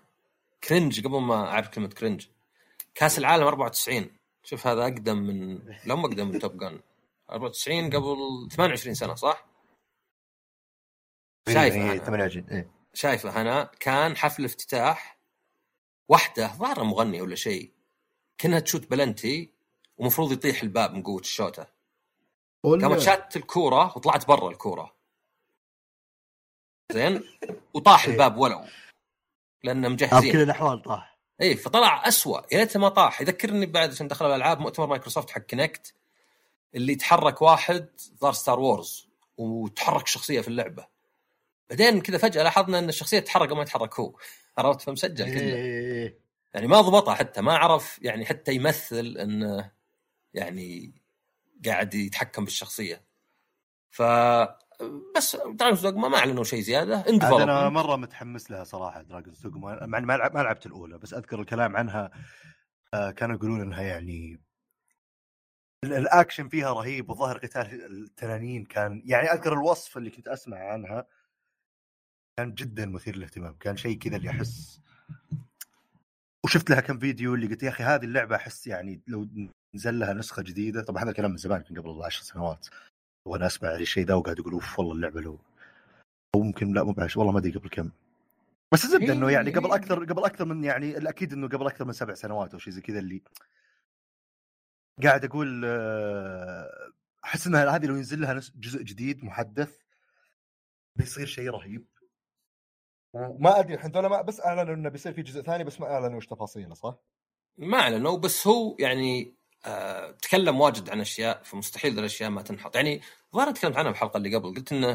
cringe قبل ما أعرف كلمة cringe كأس العالم 94 شوف هذا أقدم من لا مو أقدم من Top Gun 94 قبل 28 سنة صح؟ شايفه 28 إيه. شايفه أنا كان حفل افتتاح واحدة ظاهره مغنيه ولا شيء. كأنها تشوت بلنتي ومفروض يطيح الباب من قوة الشوتة. قامت شات الكورة وطلعت برا الكورة. زين؟ وطاح. الباب ولو. لأنه مجهزين كل الأحوال طاح. إي فطلع اسوء يا ريته ما طاح. يذكرني بعد عشان دخل الألعاب مؤتمر مايكروسوفت حق Kinect اللي تحرك واحد ظهر Star Wars وتحرك شخصية في اللعبة. بعدين كذا فجأة لاحظنا إن الشخصية تتحرك وما يتحرك هو. عرفت؟ فمسجل كله. إيه. يعني ما ضبطها حتى ما عرف يعني حتى يمثل انه يعني قاعد يتحكم بالشخصية. ف بس Dragon's Dogma ما أعلنوا شيء زيادة ان أنا مرة متحمس لها صراحة Dragon's Dogma مع ما لعبت الأولى بس أذكر الكلام عنها آه، كانوا يقولون إنها يعني الأكشن فيها رهيب وظاهر قتال التنانين كان يعني أذكر الوصف اللي كنت أسمع عنها كان جدا مثير للاهتمام. كان شيء كذا اللي أحس وشفت لها كم فيديو اللي قلت يا أخي هذه اللعبة أحس يعني لو نزل لها نسخة جديدة. طبعا هذا الكلام من زمان كان قبل 10 سنوات. وأنا أسمع الشيء ذا وقاعد أقول أوف والله اللعبة لو أو ممكن لا مو بعش والله ما أدري قبل كم. بس الزبده إنه يعني قبل أكثر قبل أكثر من يعني الأكيد إنه قبل أكثر من سبع سنوات أو شيء زي كذا اللي قاعد أقول آه، أحس إنها هذه لو ينزل لها جزء جديد محدث بيصير شيء رهيب. ما أدري الحين ما بس أعلنوا إنه بيصير في جزء ثاني بس ما أعلنوا إيش تفاصيله صح؟ ما أعلنوا بس هو يعني آه تكلم واجد عن أشياء فمستحيل الأشياء ما تنحط يعني ظهر تكلمت عنها بالحلقة اللي قبل قلت إنه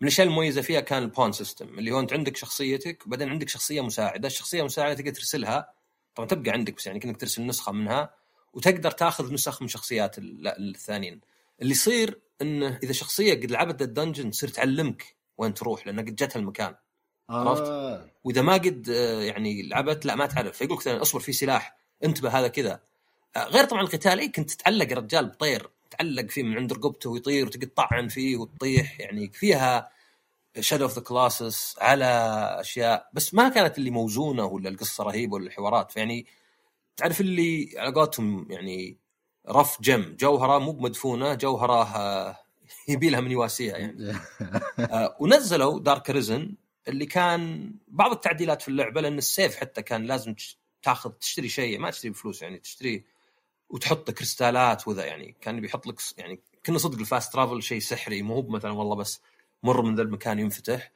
من الأشياء المميزة فيها كان ال pawn system اللي هو أنت عندك شخصيتك وبعدين عندك شخصية مساعدة، الشخصية المساعدة تقدر ترسلها طبعا تبقى عندك بس يعني كأنك ترسل نسخة منها وتقدر تأخذ نسخ من شخصيات الثانيين. اللي يصير إنه إذا شخصية قد لعبت ال dungeon تصير تعلمك وين تروح لأن قد جتها المكان. عرفت؟ آه. وإذا ما قد آه، يعني لعبت لا ما تعرف. فيقول لك اصبر في سلاح انتبه هذا كذا. آه، غير طبعا القتال اي كنت تتعلق يا رجال بطير تعلق فيه من عند رقبته ويطير وتقعد تطعن فيه وتطيح يعني فيها Shadow of the Colossus على أشياء. بس ما كانت اللي موزونة ولا القصة رهيبة ولا الحوارات. فيعني تعرف اللي على قولتهم يعني rough gem جوهرة مو بمدفونة جوهرة آه، يبي لها من يواسيها يعني. ونزلوا Dark Arisen اللي كان بعض التعديلات في اللعبة لأن السيف حتى كان لازم تاخذ تشتري شيء ما تشتري بفلوس يعني تشتري وتحط كريستالات وذا يعني كان بيحط لك يعني كنا صدق ال fast travel شيء سحري مو مثلا والله بس مر من ذا المكان ينفتح.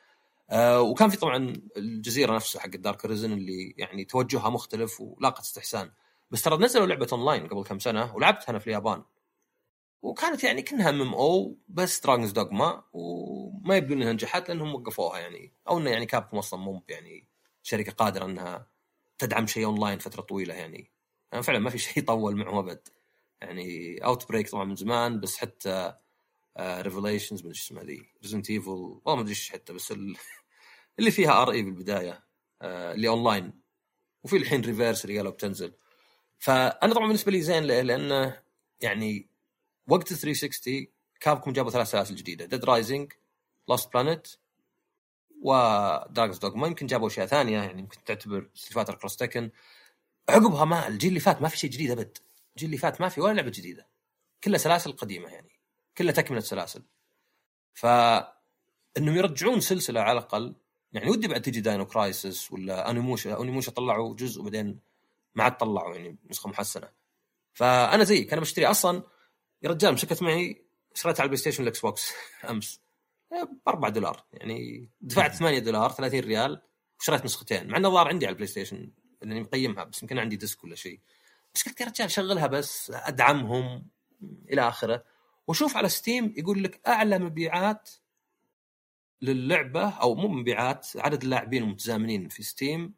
آه وكان في طبعا الجزيرة نفسها حق Dark Arisen اللي يعني توجهها مختلف ولاقت استحسان. بس ترى نزلوا لعبة اونلاين قبل كم سنة ولعبتها أنا في اليابان. وكانت يعني كأنها MMO بس Dragon's Dogma وما يبدو إنها نجحت لأنهم وقفوها يعني. أو إنه يعني كابكم أصلا مو يعني شركة قادرة إنها تدعم شيء اونلاين فترة طويلة يعني. يعني فعلا ما في شيء طول معهم أبد. يعني Outbreak طبعا من زمان بس حتى Revelations مدري إيش اسمها ذي. Resident Evil والله ما أدري إيش حتى بس ال- اللي فيها RE بالبدايه آه، اللي اونلاين وفي الحين Re:Verse اللي قالوا بتنزل. فأنا طبعا بالنسبة لي زين؟ لأنه يعني وقت 360 كابكم جابوا ثلاث سلاسل جديدة. Dead Rising Lost Planet و Dragon's Dogma يمكن جابوا أشياء ثانية يعني يمكن تعتبر Street Fighter Cross Tekken عقبها ما الجيل اللي فات ما في شيء جديد أبد. الجيل اللي فات ما في ولا لعبة جديدة. كلها سلاسل قديمة يعني. كلها تكملة سلاسل. ف إنهم يرجعون سلسلة على الأقل. يعني ودي بعد تجي Dino Crisis ولا Onimusha Onimusha طلعوا جزء وبعدين ما عاد طلعوا يعني نسخة محسنة. فأنا زيك أنا بشتري أصلا يا رجال مسكت معي شريتها على البلاي ستيشن والإكس بوكس. أمس. ب 4 دولار. يعني دفعت 8 دولار 30 ريال وشريت نسختين. مع إنه الظاهر عندي على البلاي ستيشن لأني مقيمها بس يمكن عندي disc ولا شيء. بس قلت يا رجال شغلها بس أدعمهم إلى آخره. وشوف على ستيم يقول لك أعلى مبيعات للعبة أو مو مبيعات عدد اللاعبين المتزامنين في ستيم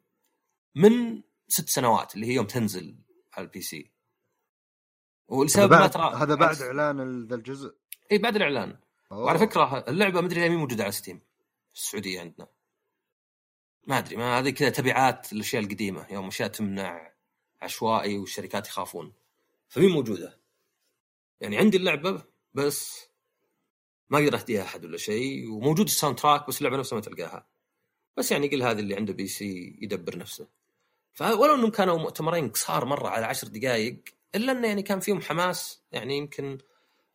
من ست سنوات اللي هي يوم تنزل على ال PC. ولسبب ما ترى هذا بعد إعلان ذا الجزء. إي بعد الإعلان. أوه. وعلى فكرة اللعبة مدري مين موجودة على Steam في السعودية عندنا. ما أدري ما هذه كذا تبعات الأشياء القديمة يوم أشياء تمنع عشوائي والشركات يخافون. فمين موجودة؟ يعني عندي اللعبة بس ما أقدر أهديها أحد ولا شيء وموجود ال soundtrack بس اللعبة نفسها ما تلقاها. بس يعني قل هذا اللي عنده PC يدبر نفسه. فلو إنهم كانوا مؤتمرين قصار مرة على عشر دقائق إلا إنه يعني كان فيهم حماس يعني يمكن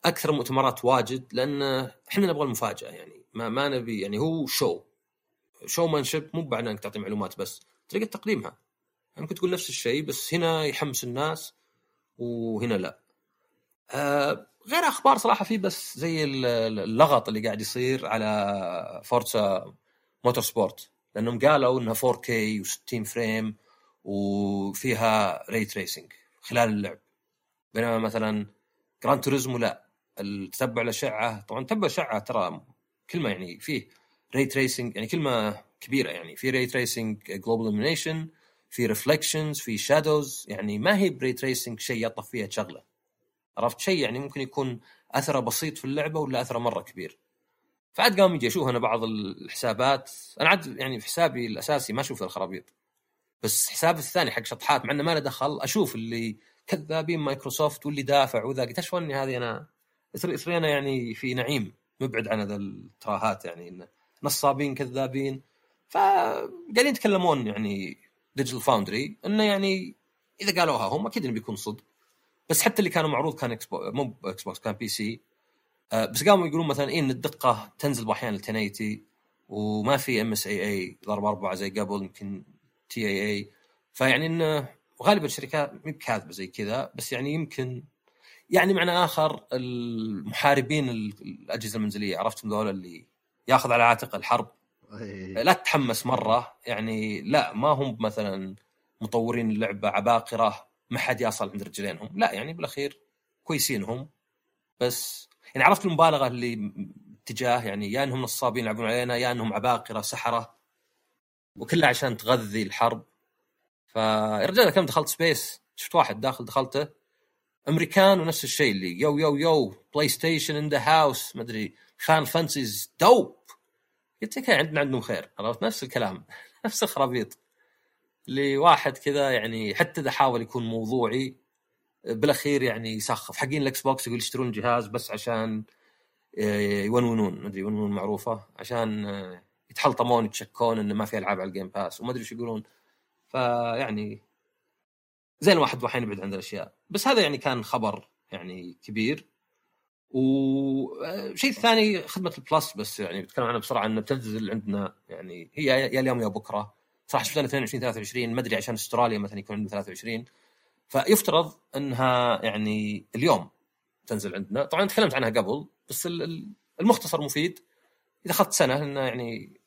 أكثر المؤتمرات واجد لأن إحنا نبغى المفاجأة يعني ما ما نبي يعني هو show showmanship مو بعد إنك تعطي معلومات بس طريقة تقديمها. يعني ممكن تقول نفس الشيء بس هنا يحمس الناس وهنا لا. آه غير أخبار صراحة في بس زي ال- اللغط اللي قاعد يصير على Forza Motorsport لأنهم قالوا إنها 4K و60 frame وفيها ray tracing خلال اللعب. بينما مثلا Gran Turismo لا. التتبع الاشعه طبعا تتبع الاشعه ترى كلمه يعني فيه ray tracing يعني كلمه كبيرة يعني. في ray tracing global illumination في reflections في shadows يعني ما هي ب ray tracing شيء يطف فيها شغلة. عرفت؟ شيء يعني ممكن يكون أثره بسيط في اللعبة ولا أثره مرة كبير. فعاد قام يجي أشوف أنا بعض الحسابات أنا عاد يعني في حسابي الأساسي ما أشوف الخرابيط. بس حسابي الثاني حق شطحات مع إنه ما له دخل. أشوف اللي كذابين مايكروسوفت واللي دافع وذا قلت إيش هذه أنا اثرينا يعني في نعيم مبعد عن هذا التراهات يعني. انه نصابين كذابين. فقاعدين يتكلمون يعني ديجيتال فاوندري إنه يعني إذا قالوها هم أكيد إنه بيكون صدق. بس حتى اللي كانوا معروض كان إكس بوكس مو إكس بوكس كان بي سي آه، بس قاموا يقولون مثلا إيه إن الدقة تنزل بأحيان ل 1080 وما في ام اس اي اي ضرب أربعة زي قبل يمكن تي اي اي فيعني إنه وغالبا الشركات مو بكاذبه زي كذا بس يعني يمكن يعني معنى آخر المحاربين ال- الأجهزة المنزلية عرفتم ذول اللي ياخذ على عاتق الحرب؟ إيه. لا تتحمس مرة يعني لا ما هم مثلا مطورين اللعبه عباقرة ما حد يصل عند رجلينهم. لا يعني بالأخير كويسين هم بس يعني عرفت المبالغة اللي اتجاه يعني يا إنهم نصابين يلعبون علينا يا إنهم عباقرة سحرة. وكلها عشان تغذي الحرب. فيا رجال كم دخلت سبيس؟ شفت واحد داخل دخلته. أمريكان ونفس الشيء اللي يو يو يو بلاي ستيشن ان ذا هاوس ما أدري فان فانسيز دوب قلت لك عندنا عندهم خير عرفت؟ نفس الكلام نفس الخرابيط. اللي واحد كذا يعني حتى إذا حاول يكون موضوعي بالأخير يعني يسخف. حقين ال Xbox يقول يشترون جهاز بس عشان آه، ينونون ما أدري ينونون معروفة عشان آه، يتحلطمون يتشكون إنه ما في ألعاب على ال Game Pass وما أدري إيش يقولون. فيعني زي الواحد أحيانا يبعد عن الأشياء. بس هذا يعني كان خبر يعني كبير. وشيء ثاني خدمة البلس بس يعني بتكلم عنها بسرعة إنه بتنزل عندنا يعني هي يا اليوم يا بكرة. صراحة شفنا 22 23 ما أدري عشان أستراليا مثلا يكون عندنا 23 فيفترض إنها يعني اليوم تنزل عندنا. طبعا تكلمت عنها قبل بس المختصر مفيد. إذا أخذت سنة إنه يعني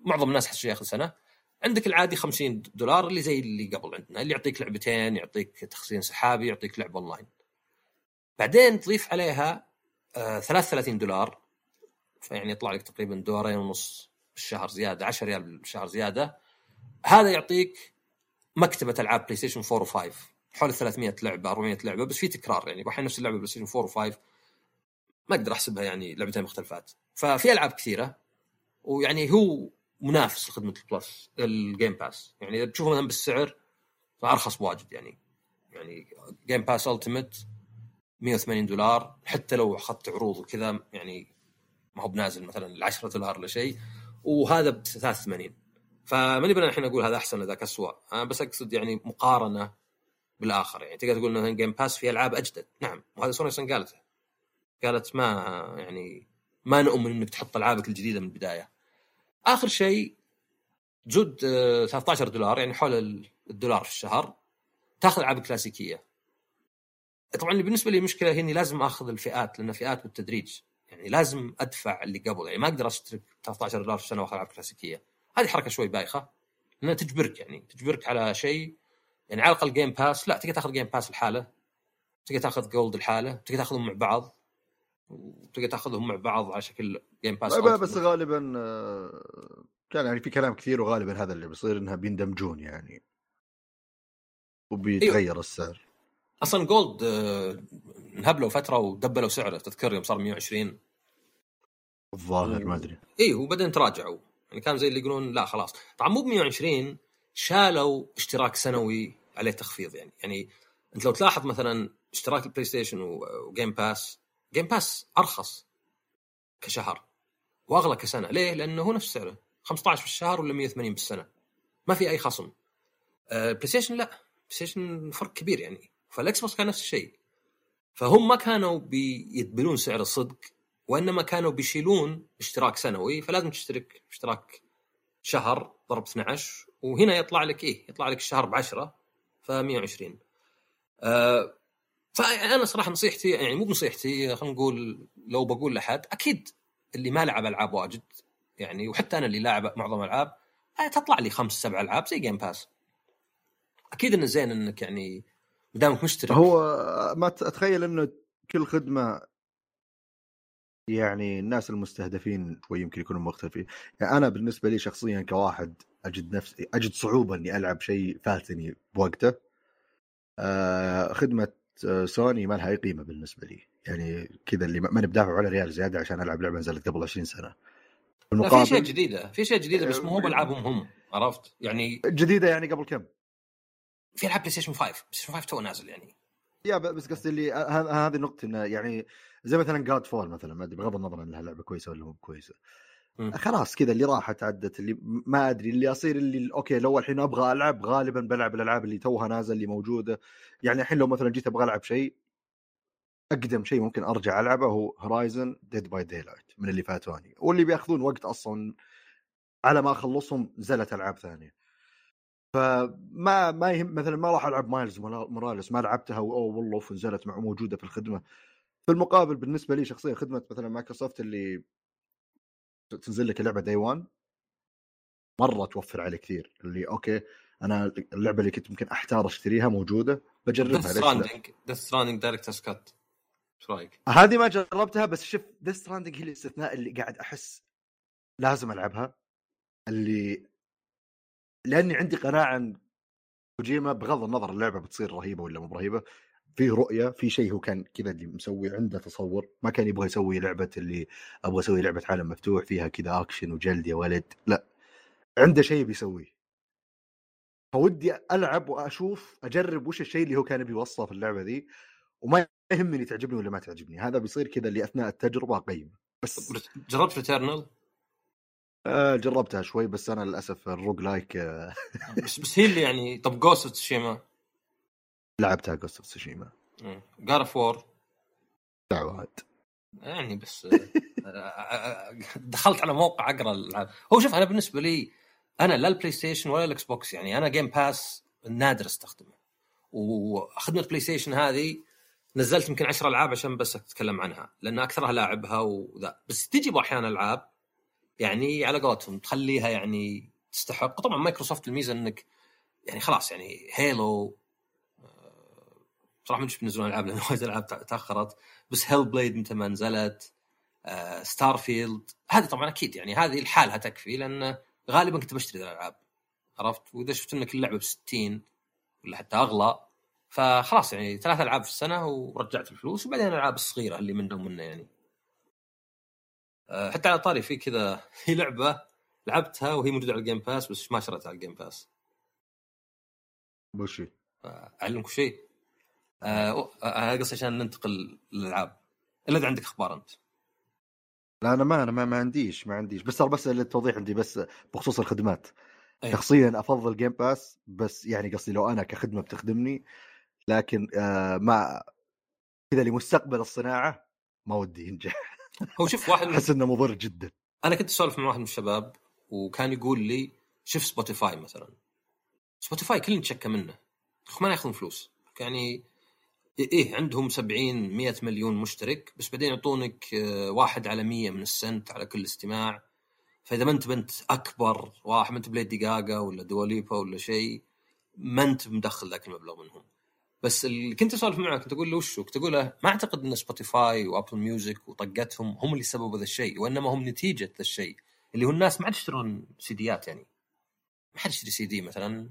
معظم الناس حس ياخذ سنة. عندك العادي 50 دولار اللي زي اللي قبل عندنا اللي يعطيك لعبتين يعطيك تخزين سحابي يعطيك لعبه أونلاين. بعدين تضيف عليها آه 33 دولار. فيعني يطلع لك تقريبا دولارين ونص بالشهر زيادة 10 ريال بالشهر زيادة. هذا يعطيك مكتبة ألعاب PlayStation 4 و5 حول 300 لعبة 400 لعبة بس في تكرار يعني. بحين نفس اللعبة PlayStation 4 و5 ما أقدر أحسبها يعني لعبتين مختلفات. ففي ألعاب كثيرة ويعني هو منافس لخدمة ال Plus ال Game Pass يعني إذا تشوفه مثلا بالسعر فأرخص بواجد يعني. يعني Game Pass Ultimate 180 دولار حتى لو أخذت عروض وكذا يعني ما هو بنازل مثلا ال 10 دولار ولا شيء وهذا ب 83 فماني بنا الحين أقول هذا أحسن ذاك اسوء أنا بس أقصد يعني مقارنة بالآخر. يعني تقدر تقول مثلا Game Pass في ألعاب أجدد. نعم وهذا سوني قالته. قالت ما يعني ما نؤمن إنك تحط ألعابك الجديدة من البداية. آخر شيء زود 13 دولار يعني حول الدولار في الشهر تاخذ ألعاب كلاسيكية. طبعا بالنسبة لي مشكلة هي اني لازم أخذ الفئات لأن فئات بالتدريج يعني لازم أدفع اللي قبل يعني ما أقدر أشترك 13 دولار في السنة وأخذ ألعاب كلاسيكية. هذه حركة شوي بايخة لأنها تجبرك يعني تجبرك على شيء يعني على الأقل Game Pass لا تقدر تاخذ Game Pass لحاله تقدر تاخذ Gold لحاله تقدر تاخذهم مع بعض. وتقدر تاخذهم مع بعض على شكل Game Pass بس غالبا آه، كان يعني في كلام كثير وغالبا هذا اللي بيصير إنها بيندمجون يعني. وبيتغير أيوه. السعر. أصلا Gold آه، انهبلوا فترة ودبلوا سعره. تذكر يوم صار 120 الظاهر ما أدري. اي وبعدين تراجعوا. يعني كان زي اللي يقولون لا خلاص. طبعا مو ب 120 شالوا اشتراك سنوي عليه تخفيض يعني. يعني أنت لو تلاحظ مثلا اشتراك ال PlayStation و Game Pass Game Pass أرخص كشهر وأغلى كسنة. ليه؟ لأنه هو نفس سعره. 15 في الشهر ولا 180 بالسنة. ما في أي خصم. آه PlayStation لا. PlayStation فرق كبير يعني. فال Xbox كان نفس الشيء. فهم ما كانوا بيدبلون سعر الصدق وإنما كانوا بيشيلون اشتراك سنوي. فلازم تشترك اشتراك شهر ضرب 12 وهنا يطلع لك إيه؟ يطلع لك الشهر ب 10 ف 120 آه فأنا صراحة نصيحتي يعني مو بنصيحتي خلينا نقول لو بقول لأحد أكيد اللي ما لعب ألعاب واجد يعني وحتى أنا اللي لاعب معظم الالعاب آه، تطلع لي خمس سبع ألعاب زي جيم باس أكيد إنه زين إنك يعني دامك مشترك. هو ما أتخيل إنه كل خدمة يعني الناس المستهدفين شوي يمكن يكونوا مختلفين. يعني أنا بالنسبة لي شخصيا كواحد أجد نفسي أجد صعوبه إني ألعب شيء فاتني بوقته. آه خدمة آه، سوني ما لها أي قيمة بالنسبة لي. يعني كذا اللي ماني بدافع على ريال زيادة عشان ألعب لعبة نزلت قبل 20 سنة. المقابل في اشياء جديدة في اشياء جديدة بس مو هو بالعابهم هم عرفت؟ يعني جديدة يعني قبل كم؟ في ألعاب PlayStation 5 PlayStation 5 توه نازل يعني. يا بس قصدي اللي هذه النقطة إنه يعني زي مثلا Godfall مثلا ما أدري بغض النظر إنها لعبة كويسة ولا مو كويسة. خلاص كذا اللي راحت عدت اللي ما أدري اللي اصير اللي okay لو الحين أبغى ألعب غالبا بلعب الألعاب اللي توها نازل اللي موجودة. يعني الحين لو مثلا جيت أبغى ألعب شيء أقدم شيء ممكن أرجع ألعبه هو Horizon Dead by Daylight من اللي فاتوني. واللي بيأخذون وقت أصلا على ما أخلصهم نزلت ألعاب ثانية. فما ما يهم مثلا ما راح ألعب Miles Morales ما لعبتها اوه والله نزلت مع موجودة في الخدمة. في المقابل بالنسبة لي شخصيا خدمة مثلا مايكروسوفت اللي تنزل لك اللعبة day 1 مرة توفر علي كثير. اللي okay أنا اللعبة اللي كنت ممكن أحتار أشتريها موجودة بجربها Death Stranding Death Stranding Director's Cut إيش رأيك؟ هذه ما جربتها بس شوف Death Stranding هي الاستثناء اللي قاعد أحس لازم ألعبها. اللي لأني عندي قناعة إن كوجيما بغض النظر اللعبة بتصير رهيبة ولا مو رهيبة في رؤية في شيء هو كان كذا اللي مسوي عنده تصور ما كان يبغى يسوي لعبة اللي أبغى أسوي لعبة عالم مفتوح فيها كذا اكشن وجلد يا ولد لا عنده شيء بيسويه. فودي ألعب وأشوف أجرب وش الشيء اللي هو كان بيوصله في اللعبة ذي وما يهمني تعجبني ولا ما تعجبني هذا بيصير كذا اللي أثناء التجربة أقيم. بس جربت Returnal آه جربتها شوي بس أنا للأسف ال roguelike آه. بس بس هي اللي يعني طب Ghost Tsushima لعبتها Ghost of Tsushima God of War دعوات. يعني بس آه، آه، دخلت على موقع أقرأ الألعاب. هو شوف أنا بالنسبة لي أنا لا ال PlayStation ولا ال Xbox يعني أنا Game Pass نادر أستخدمه. وخدمه ال PlayStation هذه نزلت يمكن 10 ألعاب عشان بس أتكلم عنها لأن أكثرها لاعبها وذا. بس تجي أحيانا ألعاب يعني على قولتهم تخليها يعني تستحق. طبعا مايكروسوفت الميزة إنك يعني خلاص يعني Halo آه، صراحة ما أدري بينزلون ألعاب لأن وايد ألعاب تأخرت. بس Hellblade متى ما نزلت Starfield هذه طبعا أكيد يعني هذه لحالها تكفي لأن غالبا كنت بشتري الألعاب عرفت؟ وإذا شفت إنك اللعبة ب 60 ولا حتى أغلى فخلاص يعني ثلاث ألعاب في السنة ورجعت الفلوس وبعدين الألعاب الصغيرة اللي منه ومنه يعني. آه، حتى على طاري في كذا في لعبة لعبتها وهي موجودة على ال Game Pass بس ما شريتها على ال Game Pass وش اعلمك شيء. آه قصدي عشان ننتقل للألعاب. إلا إذا عندك أخبار أنت. لا أنا ما أنا ما, ما عنديش ما عنديش. بس بس للتوضيح عندي بس بخصوص الخدمات. أيه. شخصيا أفضل جيم باس بس يعني قصدي لو أنا كخدمة بتخدمني لكن آه ما كذا لمستقبل الصناعة ما ودي ينجح. هو شوف واحد أحس إنه مضر جدا. أنا كنت أسولف مع واحد من الشباب وكان يقول لي شوف Spotify مثلا. Spotify كل نتشكى منه. ما يأخذون فلوس. يعني إيه عندهم 70 100 مليون مشترك بس بعدين يعطونك آه، واحد على 100 من السنت على كل استماع فإذا ما أنت بنت أكبر واحد ما أنت ب Lady Gaga ولا Dua Lipa ولا شيء ما أنت مدخل ذاك المبلغ منهم بس اللي كنت أسولف معه كنت أقول له وشو؟ كنت أقول له ما أعتقد إن Spotify و Apple Music وطقتهم هم اللي سببوا ذا الشيء وإنما هم نتيجة ذا الشيء اللي هو الناس ما عاد يشترون سيديات يعني ما حد يشتري سي دي مثلا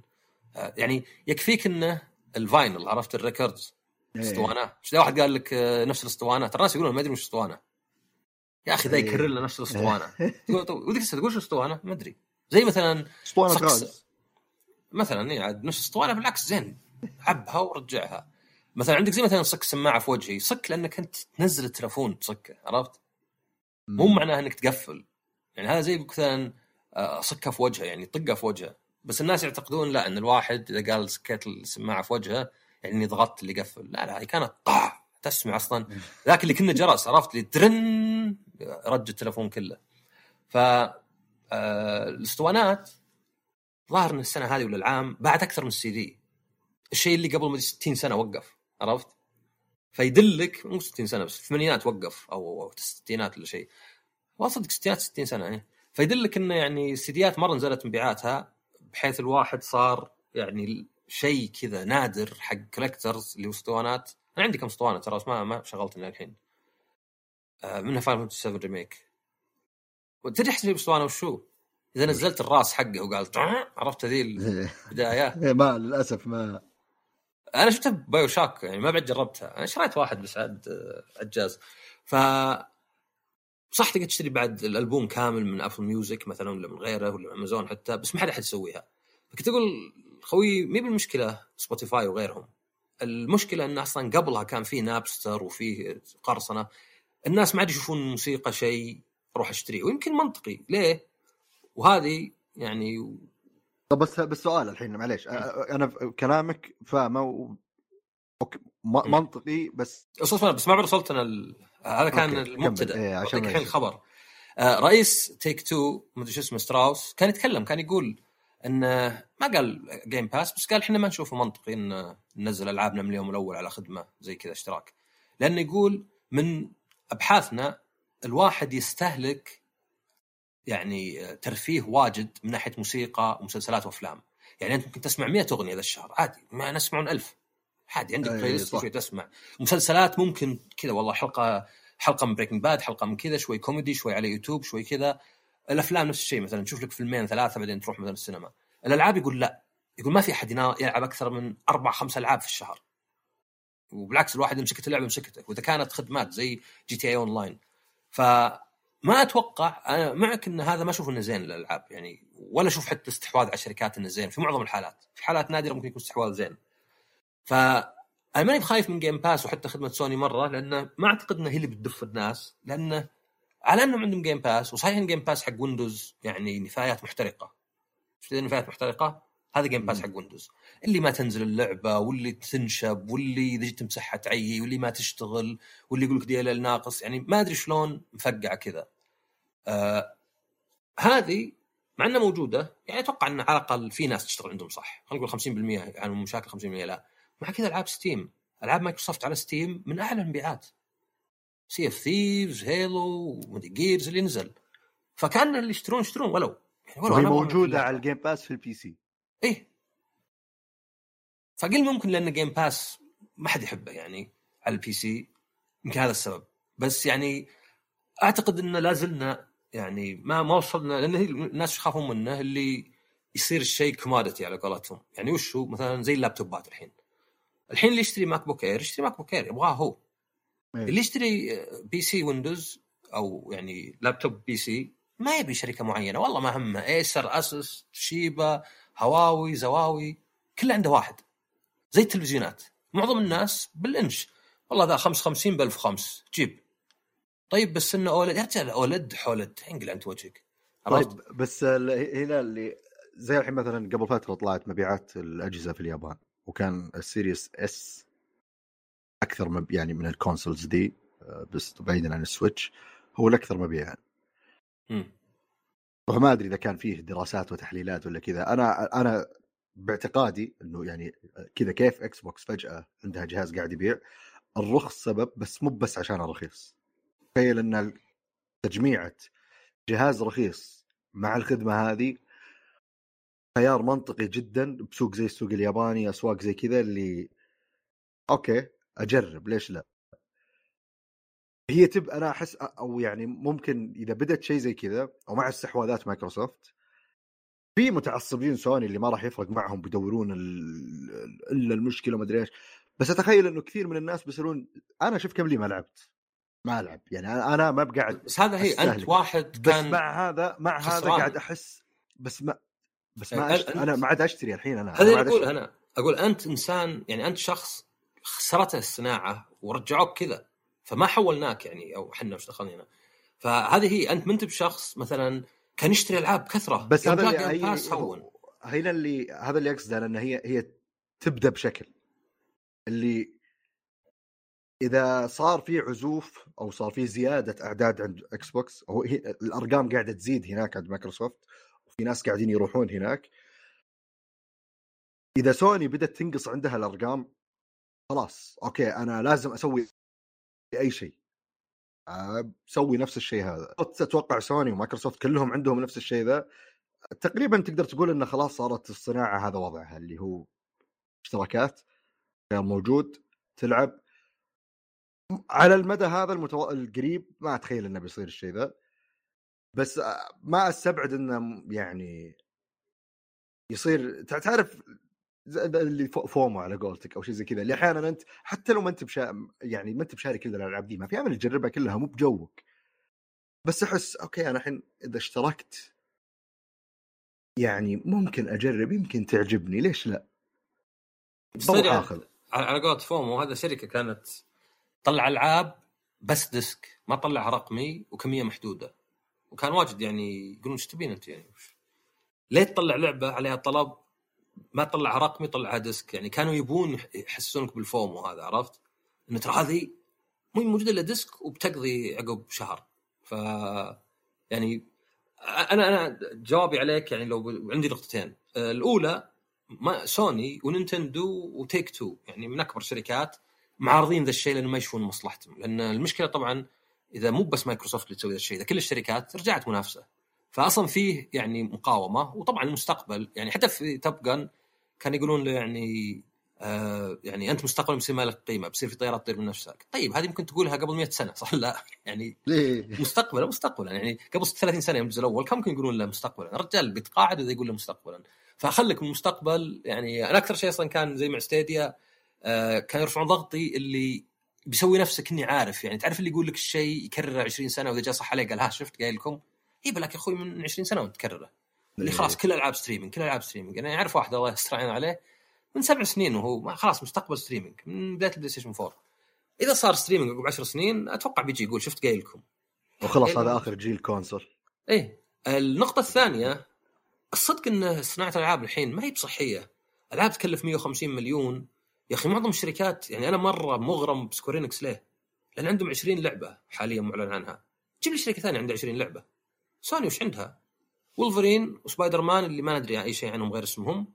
آه، يعني يكفيك إنه ال vinyl عرفت ال records. أسطوانة. إيش واحد قال لك آه، نفس الأسطوانة؟ ترى الناس يقولون ما أدري وش اسطوانه يا أخي ذا إيه. يكرر لنا نفس الأسطوانة. ودك تقول شو أسطوانة؟ ما أدري. زي مثلا أسطوانة غاز مثلا اي عاد نفس اسطوانه بالعكس زين. عبها ورجعها. مثلا عندك زي مثلا صك سماعة في وجهي. صك لأنك أنت تنزل التلفون تصكه عرفت؟ مو معناه إنك تقفل. يعني هذا زي مثلا آه، صكها في وجهه يعني طقة في وجهه. بس الناس يعتقدون لا إن الواحد إذا قال سكيت السماعة في وجهه يعني ضغطت اللي قفل. لا لا هي كانت طع تسمع أصلا. ذاك اللي كنا جرس عرفت اللي ترن رج التلفون كله. ف آه، الأسطوانات ظاهر إن السنة هذه ولا العام بعد أكثر من السي دي. الشيء اللي قبل ما 60 سنة وقف عرفت؟ فيدلك مو 60 سنة بس الثمانينات وقف أو الستينات ولا شيء. صدق الستينات 60 سنة يعني. فيدلك إنه يعني السيديات مرة نزلت مبيعاتها بحيث الواحد صار يعني شيء كذا نادر حق collectors اسطوانات. أنا عندي كم اسطوانة ترى ما ما شغلت الحين. آه، منها Final Fantasy 7 Remake وتدري احسن اسطوانه وشو؟ إذا نزلت الراس حقه وقال عرفت هذه البداية. ما للأسف ما أنا شفتها BioShock يعني ما بعد جربتها. أنا شريت واحد بس عاد عجاز. ف صح تقدر تشتري بعد الألبوم كامل من Apple Music مثلا ولا من غيره ولا من امازون حتى بس ما حد احد يسويها. فكنت أقول خوي مي بالمشكلة Spotify وغيرهم. المشكلة إن أصلا قبلها كان في Napster وفي قرصنة. الناس ما عاد يشوفون الموسيقى شيء أروح اشتريه ويمكن منطقي. ليه؟ وهذه يعني طب بس بس سؤال الحين معليش. أنا كلامك فاهمه و... منطقي بس بس ما وصلت أنا ال... هذا كان المبتدأ. إيه عشان الحين الخبر. رئيس Take Two مدري شو اسمه ستراوس كان يتكلم كان يقول إن ما قال Game Pass بس قال إحنا ما نشوفه منطقي إن ننزل ألعابنا من اليوم الأول على خدمة زي كذا اشتراك. لأنه يقول من أبحاثنا الواحد يستهلك يعني ترفيه واجد من ناحية موسيقى ومسلسلات وأفلام. يعني أنت ممكن تسمع 100 أغنية ذا الشهر عادي ما نسمعون ألف. عادي عندك playlist شوي تسمع. مسلسلات ممكن كذا والله حلقة حلقة من Breaking Bad حلقة من كذا شوي كوميدي شوي على يوتيوب شوي كذا. الأفلام نفس الشيء مثلا تشوف لك فيلمين ثلاثة بعدين تروح مثلا السينما. الألعاب يقول لا يقول ما في أحد يلعب أكثر من أربع خمس ألعاب في الشهر. وبالعكس الواحد مسكت اللعبه مسكتك وإذا كانت خدمات زي GTA Online ف ما أتوقع أنا معك إن هذا ما أشوف إنه زين للألعاب يعني ولا أشوف حتى استحواذ على الشركات إنه زين في معظم الحالات. في حالات نادرة ممكن يكون استحواذ زين. ف أنا ماني بخايف من Game Pass وحتى خدمة سوني مرة لأنه ما أعتقد انها هي اللي بتدف الناس لأنه على إنهم عندهم Game Pass وصحيح إن Game Pass حق Windows يعني نفايات محترقة. إيش نفايات محترقة؟ هذا Game Pass حق Windows اللي ما تنزل اللعبة واللي تنشب واللي إذا جيت تمسحها تعيي واللي ما تشتغل واللي يقول لك DLL ناقص. يعني ما أدري شلون مفقعة كذا. آه هذه مع إنها موجودة يعني أتوقع إن على الأقل في ناس تشتغل عندهم صح. خلينا نقول 50% يعني مشاكل 50% لا. مع كذا ألعاب Steam ألعاب مايكروسوفت على Steam من أعلى المبيعات. Sea of Thieves Halo Gears اللي نزل. فكان اللي يشترون يشترون ولو. يعني ولو موجوده على ال Game Pass في ال PC إيه. فقل ممكن لأن Game Pass ما حد يحبه يعني على ال PC يمكن هذا السبب. بس يعني أعتقد إن لا زلنا يعني ما ما وصلنا لأن الناس يخافون منه اللي يصير الشيء commodity على قولتهم. يعني وش هو؟ مثلا زي اللابتوبات الحين. الحين اللي يشتري MacBook Air يشتري MacBook Air يبغاه هو. اللي يشتري PC Windows أو يعني لابتوب PC ما يبي شركة معينة. والله ما همه. Acer ASUS شيبا هواوي زواوي كله عنده واحد. زي التلفزيونات. معظم الناس بالإنش. والله ذا 55 ب 1005 جيب. طيب بس إنه OLED. يا رجال OLED حولد. انقل أنت وجهك. طيب بس هنا اللي زي الحين مثلا قبل فترة طلعت مبيعات الأجهزة في اليابان وكان ال Series S أكثر مب يعني من ال consoles دي آه، بس بعيدا عن ال Switch هو الأكثر مبيعا. فما أدري إذا كان فيه دراسات وتحليلات ولا كذا. أنا أنا باعتقادي إنه يعني كذا كيف Xbox فجأة عندها جهاز قاعد يبيع الرخص سبب بس مو بس عشان رخيص تخيل إن تجميعة جهاز رخيص مع الخدمة هذه خيار منطقي جدا بسوق زي السوق الياباني أسواق زي كذا اللي أوكي أجرب ليش لأ؟ هي تب أنا أحس أو يعني ممكن إذا بدت شيء زي كذا أو مع استحواذات مايكروسوفت في متعصبين سوني اللي ما راح يفرق معهم بيدورون إلا المشكلة ما أدري إيش. بس أتخيل إنه كثير من الناس بيصيرون أنا شوف كم لي ما لعبت ما ألعب. يعني أنا ما بقعد بس هذا هي أنت واحد كان بس مع هذا مع هذا قاعد أحس بس ما بس ما أشتري أنا ما عاد أشتري الحين أنا هذا أقول أنا أقول أنت إنسان يعني أنت شخص خسرته الصناعة ورجعوك كذا. فما حولناك يعني أو إحنا وش دخلنا هنا. فهذه هي أنت ما انت بشخص مثلا كان يشتري ألعاب كثرة. بس هذا اللي هون. هنا اللي هذا اللي أقصده لأن هي هي تبدأ بشكل. اللي إذا صار في عزوف أو صار في زيادة أعداد عند Xbox أو هي الأرقام قاعدة تزيد هناك عند مايكروسوفت وفي ناس قاعدين يروحون هناك. إذا سوني بدأت تنقص عندها الأرقام خلاص أوكي أنا لازم أسوي أي شيء. سوي نفس الشيء هذا. أتوقع سوني ومايكروسوفت كلهم عندهم نفس الشيء ذا. تقريبا تقدر تقول انه خلاص صارت الصناعة هذا وضعها اللي هو اشتراكات موجود تلعب. على المدى هذا المتو... القريب ما أتخيل إنه بيصير الشيء ذا. بس ما أستبعد إنه يعني يصير تعرف اللي FOMO على قولتك أو شيء زي كذا اللي أحيانا أنت حتى لو ما أنت بشا... يعني ما أنت بشاري كل الألعاب دي ما في أمل تجربها كلها مو بجوك. بس أحس أوكي أنا الحين إذا اشتركت يعني ممكن أجرب يمكن تعجبني ليش لا؟ آخذ. على قولة فومو هذا شركة كانت تطلع ألعاب بس disc ما تطلعها رقمي وكمية محدودة. وكان واجد يعني يقولون إيش تبين أنت يعني؟ ليه تطلع لعبة عليها طلب ما تطلعها رقمي طلعها disc يعني كانوا يبون يحسسونك بال FOMO هذا عرفت؟ انه ترى هذه مو موجودة إلا disc وبتقضي عقب شهر. ف يعني أنا أنا جوابي عليك يعني لو عندي نقطتين. الأولى ما سوني ونينتندو و Take-Two يعني من أكبر الشركات معارضين ذا الشيء لأنه ما يشوفون مصلحتهم. لأن المشكلة طبعا إذا مو بس مايكروسوفت اللي تسوي ذا الشيء إذا كل الشركات رجعت منافسة. فاصلا فيه يعني مقاومة وطبعا المستقبل يعني حتى في Top Gun كان يقولون له يعني آه يعني أنت مستقبلا بيصير ما لك قيمة بيصير في طيارات تطير من نفسك. طيب هذه ممكن تقولها قبل 100 سنة صح؟ لا يعني؟ مستقبلا مستقبلا يعني قبل 30 سنة يوم الجزء الأول كم ممكن يقولون له مستقبلا؟ الرجال بيتقاعد واذا يقول له مستقبلا. فخلك من المستقبل يعني أنا أكثر شيء أصلا كان زي مع Stadia آه كانوا يرفعون ضغطي اللي بيسوي نفسه كني عارف يعني تعرف اللي يقول لك الشيء يكرره 20 سنة وإذا جاء صح عليه قال ها شفت قايل لكم. إيه بلاك يا أخوي من 20 سنة وانت تكرره اللي خلاص كل ألعاب streaming كل ألعاب streaming أنا أعرف واحد الله يستر عليه من سبع سنين وهو خلاص مستقبل streaming من بداية البلاي ستيشن 4 إذا صار streaming عقب 10 سنين أتوقع بيجي يقول شفت قايل لكم وخلاص إيه. هذا آخر جيل console إيه النقطة الثانية الصدق إن صناعة الألعاب الحين ما هي بصحية، ألعاب تكلف 150 مليون يا أخي معظم الشركات يعني أنا مرة مغرم ب Square Enix ليه؟ لأن عندهم 20 لعبة حاليا معلن عنها. جيب لي شركة ثانية عندها 20 لعبة. سوني وش عندها؟ Wolverine و Spider-Man اللي ما ندري أي شيء عنهم غير اسمهم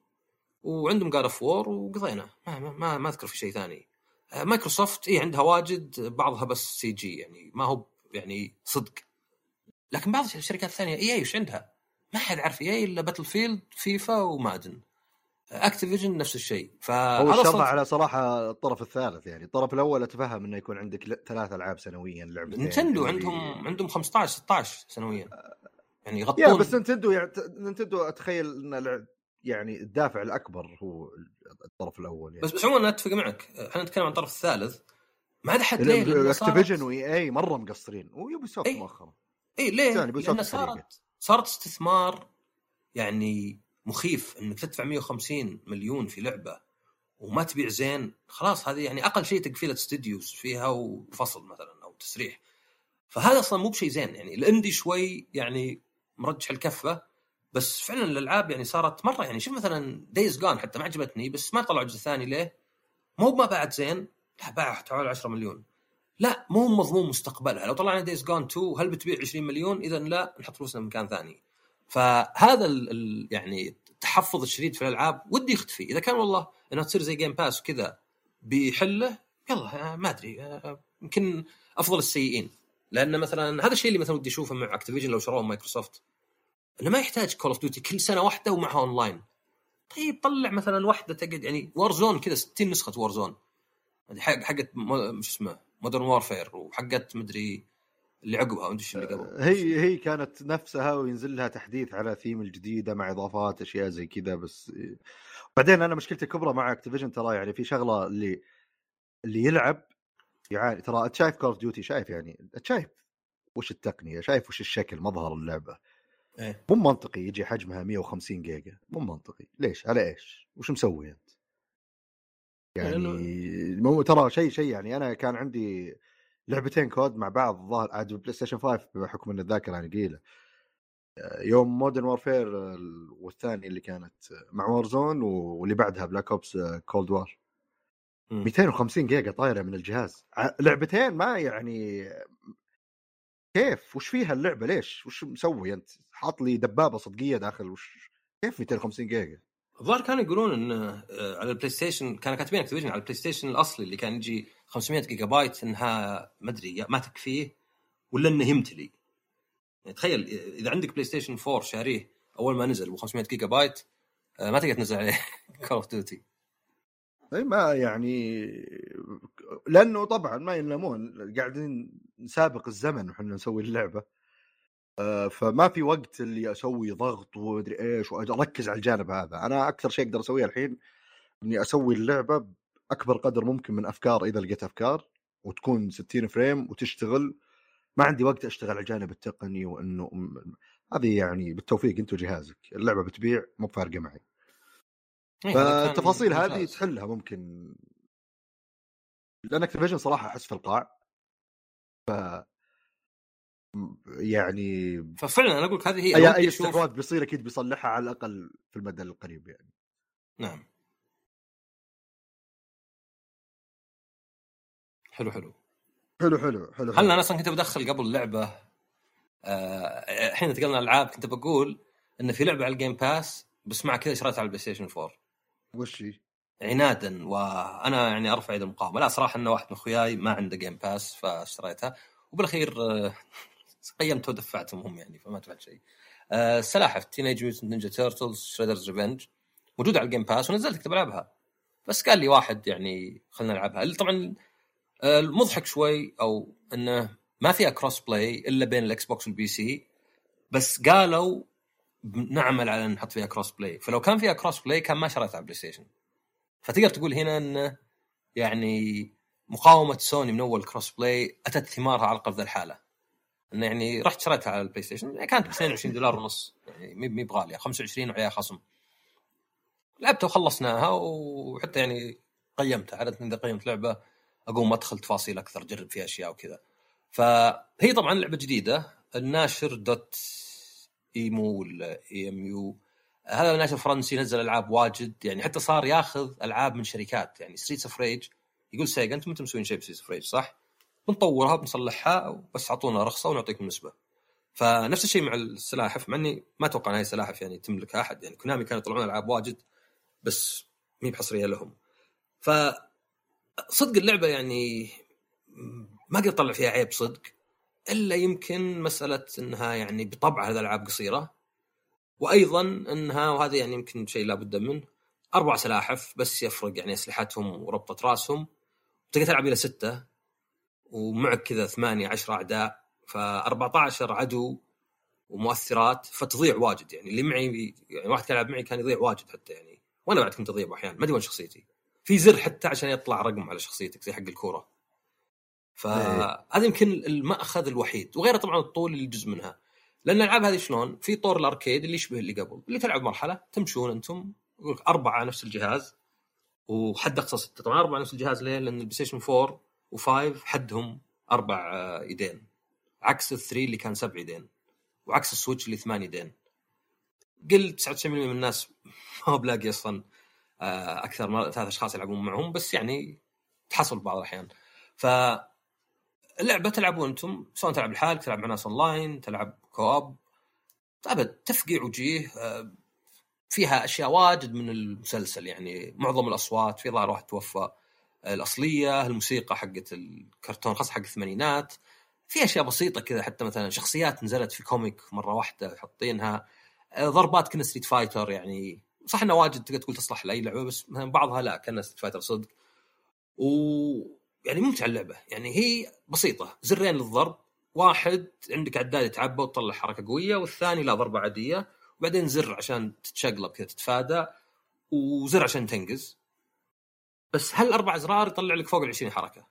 وعندهم God of War وقضينا ما, ما, ما, ما أذكر في شيء ثاني. آه، مايكروسوفت اي عندها واجد بعضها بس CG يعني ما هو يعني صدق. لكن بعض الشركات الثانية EA وش عندها؟ ما حد عارف EA إلا Battlefield FIFA و Madden Activision نفس الشيء. هو فهذا الشر صدق على صراحة الطرف الثالث يعني. الطرف الأول أتفهم إنه يكون عندك ثلاث ألعاب سنويا لعبتين. نينتندو اللي- عندهم عندهم 15 16 سنويا. يعني يا يغطون بس نينتندو يعني نينتندو أتخيل إن يعني الدافع الأكبر هو الطرف الأول يعني. بس بس عموما أتفق معك. إحنا نتكلم عن الطرف الثالث. ما عاد حد ليه؟ أكتيفيجن وإي إي مرة مقصرين. و Ubisoft. مؤخرا. إي ليه؟ يعني لأن. صارت صارت استثمار يعني مخيف انك تدفع 150 مليون في لعبة وما تبيع زين خلاص هذه يعني أقل شيء تقفيلة studios فيها وفصل مثلا أو تسريح. فهذا أصلا مو بشيء زين يعني ال indie شوي يعني مرجح الكفة بس فعلا الألعاب يعني صارت مرة يعني شوف مثلا Days Gone حتى ما عجبتني بس ما طلعوا جزء ثاني ليه؟ مو ما باعت زين لا باعت حوالي 10 مليون. لا مو مضمون مستقبلها لو طلعنا Days Gone 2 هل بتبيع 20 مليون؟ اذا لا نحط فلوسنا بمكان ثاني. فهذا ال يعني التحفظ الشديد في الألعاب ودي يختفي إذا كان والله انها تصير زي Game Pass وكذا بيحله يلا آه، ما أدري آه، يمكن أفضل السيئين. لأن مثلا هذا الشيء اللي مثلا ودي أشوفه مع Activision لو شروه مايكروسوفت. إنه ما يحتاج Call of Duty كل سنة واحدة ومعها اونلاين طيب طلع مثلا واحدة تقعد يعني Warzone كذا 60 نسخة Warzone حقت شو اسمه Modern Warfare وحقت مدري اللي عقبها إيش اللي قبل؟ هي هي كانت نفسها وينزل لها تحديث على ثيم الجديدة مع إضافات أشياء زي كذا بس بعدين أنا مشكلتي الكبرى مع Activision ترى يعني في شغلة اللي اللي يلعب يعاني ترى أنت شايف Call of Duty شايف يعني أنت شايف وش التقنية شايف وش الشكل مظهر اللعبة. إيه. مو منطقي يجي حجمها 150 جيجا مو منطقي. ليش؟ على إيش؟ وش مسوي أنت؟ يعني مو ترى شيء شيء يعني أنا كان عندي لعبتين COD مع بعض ظاهر عاد بلاي ستيشن 5 بحكم إن الذاكرة يعني قليله يوم Modern Warfare والثاني اللي كانت مع Warzone واللي بعدها Black Ops Cold War مم. 250 جيجا طايرة من الجهاز. لعبتين ما يعني كيف؟ وش فيها اللعبة؟ ليش؟ وش مسوي أنت؟ حاط لي دبابة صدقية داخل وش كيف 250 جيجا؟ الظاهر كانوا يقولون انه آه، على البلاي ستيشن كانوا كاتبين Activision على البلاي ستيشن الأصلي اللي كان يجي 500 جيجا بايت انها ما ادري ما تكفيه ولا انه يمتلي. يعني تخيل إذا عندك بلاي ستيشن 4 شاريه أول ما نزل ب 500 جيجا بايت آه، ما تقدر تنزل عليه Call of Duty إي ما يعني لأنه طبعا ما ينامون قاعدين نسابق الزمن وحنا نسوي اللعبة. آه، فما في وقت اللي أسوي ضغط ومدري إيش وأركز على الجانب هذا. أنا أكثر شيء أقدر أسويه الحين إني أسوي اللعبة باكبر قدر ممكن من أفكار إذا لقيت أفكار وتكون 60 frame وتشتغل. ما عندي وقت أشتغل على الجانب التقني وإنه هذه يعني بالتوفيق أنت وجهازك. اللعبة بتبيع مو بفارقة معي. إيه، فالتفاصيل هذه. تحلها ممكن. لأن Activision صراحة أحس في القاع. ف يعني ففعلا أنا أقول لك هذه هي أي أي استحواذ بيصير أكيد بيصلحها على الأقل في المدى القريب يعني. نعم. حلو حلو. حلو حلو حلو هل أنا أصلا كنت بدخل قبل لعبة؟ آه، الحين انتقلنا الألعاب كنت بقول إن في لعبة على ال Game Pass بس مع كذا شريتها على البلاي ستيشن 4 وش هي؟ عنادا وأنا يعني ارفع يد المقاومه لا صراحة انه واحد من أخوياي ما عنده Game Pass فاشتريتها. وبالأخير آه، قيمته ودفعتهم هم يعني فما دفعت شيء. آه، السلاحف Teenage Mutant Ninja Turtles Shredder's Revenge موجودة على ال Game Pass ونزلت كنت بلعبها. بس قال لي واحد يعني خلينا نلعبها. طبعا آه، المضحك شوي أو إنه ما فيها cross-play إلا بين الإكس بوكس وال PC بس قالوا نعمل على نحط فيها cross-play فلو كان فيها cross-play كان ما شريتها على البلاي ستيشن فتقدر تقول هنا انه يعني مقاومة سوني من أول cross-play أتت ثمارها على هذه الحالة. انه يعني رحت شريتها على البلاي ستيشن يعني كانت ب 22 دولار ونص يعني مي بغالية 25 وعليها خصم. لعبتها وخلصناها وحتى يعني قيمتها عادة إذا قيمت لعبة أقوم أدخل تفاصيل أكثر أجرب فيها أشياء وكذا فهي طبعا لعبة جديدة الناشر Dotemu ولا EMU هذا ناشر فرنسي نزل ألعاب واجد يعني حتى صار ياخذ ألعاب من شركات يعني Streets of Rage يقول Sega أنتم أنتم مسوين شيء ب Streets of Rage صح؟ بنطورها بنصلحها بس أعطونا رخصة ونعطيكم نسبة. فنفس الشيء مع السلاحف مع إني ما أتوقع إن هي سلاحف يعني تملكها أحد يعني Konami كانوا يطلعون ألعاب واجد بس مي بحصرية لهم. ف صدق اللعبة يعني ما أقدر اطلع فيها عيب صدق إلا يمكن مسألة إنها يعني بطبع هذه الألعاب قصيرة وأيضا إنها وهذا يعني يمكن شيء لابد منه أربع سلاحف بس يفرق يعني أسلحتهم وربطة رأسهم تقدر تلعب إلى ستة ومعك كذا ثمانية عشرة أعداء ف 14 عدو ومؤثرات فتضيع واجد يعني اللي معي يعني واحد كان يلعب معي كان يضيع واجد حتى يعني وأنا بعد كنت اضيع أحيانا ما أدري وين شخصيتي. في زر حتى عشان يطلع رقم على شخصيتك زي حق الكورة فهذا يمكن المأخذ الوحيد وغيره طبعا الطول اللي جزء منها لأن الألعاب هذه شلون؟ في طور الأركيد اللي يشبه اللي قبل، اللي تلعب مرحلة تمشون أنتم يقول أربعة على نفس الجهاز وحد أقصى ستة، طبعا أربعة نفس الجهاز ليه؟ لأن ال PlayStation 4 و5 حدهم أربع ايدين عكس ال three اللي كان سبع ايدين وعكس ال Switch اللي ثمان ايدين. قل 99% من الناس ما هو بلاقي أصلا أكثر من ثلاث أشخاص يلعبون معهم بس يعني تحصل بعض الأحيان. ف اللعبة تلعبون أنتم سواء تلعب لحالك تلعب مع ناس أونلاين تلعب co-op. أبد تفقيع وجيه آه، فيها أشياء واجد من المسلسل يعني معظم الأصوات في ظاهر واحد توفى الأصلية الموسيقى حقت الكرتون خاصة حق الثمانينات. في أشياء بسيطة كذا حتى مثلا شخصيات نزلت في comic مرة واحدة حاطينها آه، ضربات كنا Street Fighter يعني صح إنه واجد تقدر تقول تصلح لأي لعبة بس مثلا بعضها لا كأنها Street Fighter صدق. و يعني ممتع اللعبة. يعني هي بسيطة. زرين للضرب واحد عندك عداد يتعبى وتطلع حركة قوية والثاني لا ضربة عادية. وبعدين زر عشان تتشقلب كذا تتفادى وزر عشان تنقز. بس هل أربع ازرار يطلع لك فوق ال 20 حركة.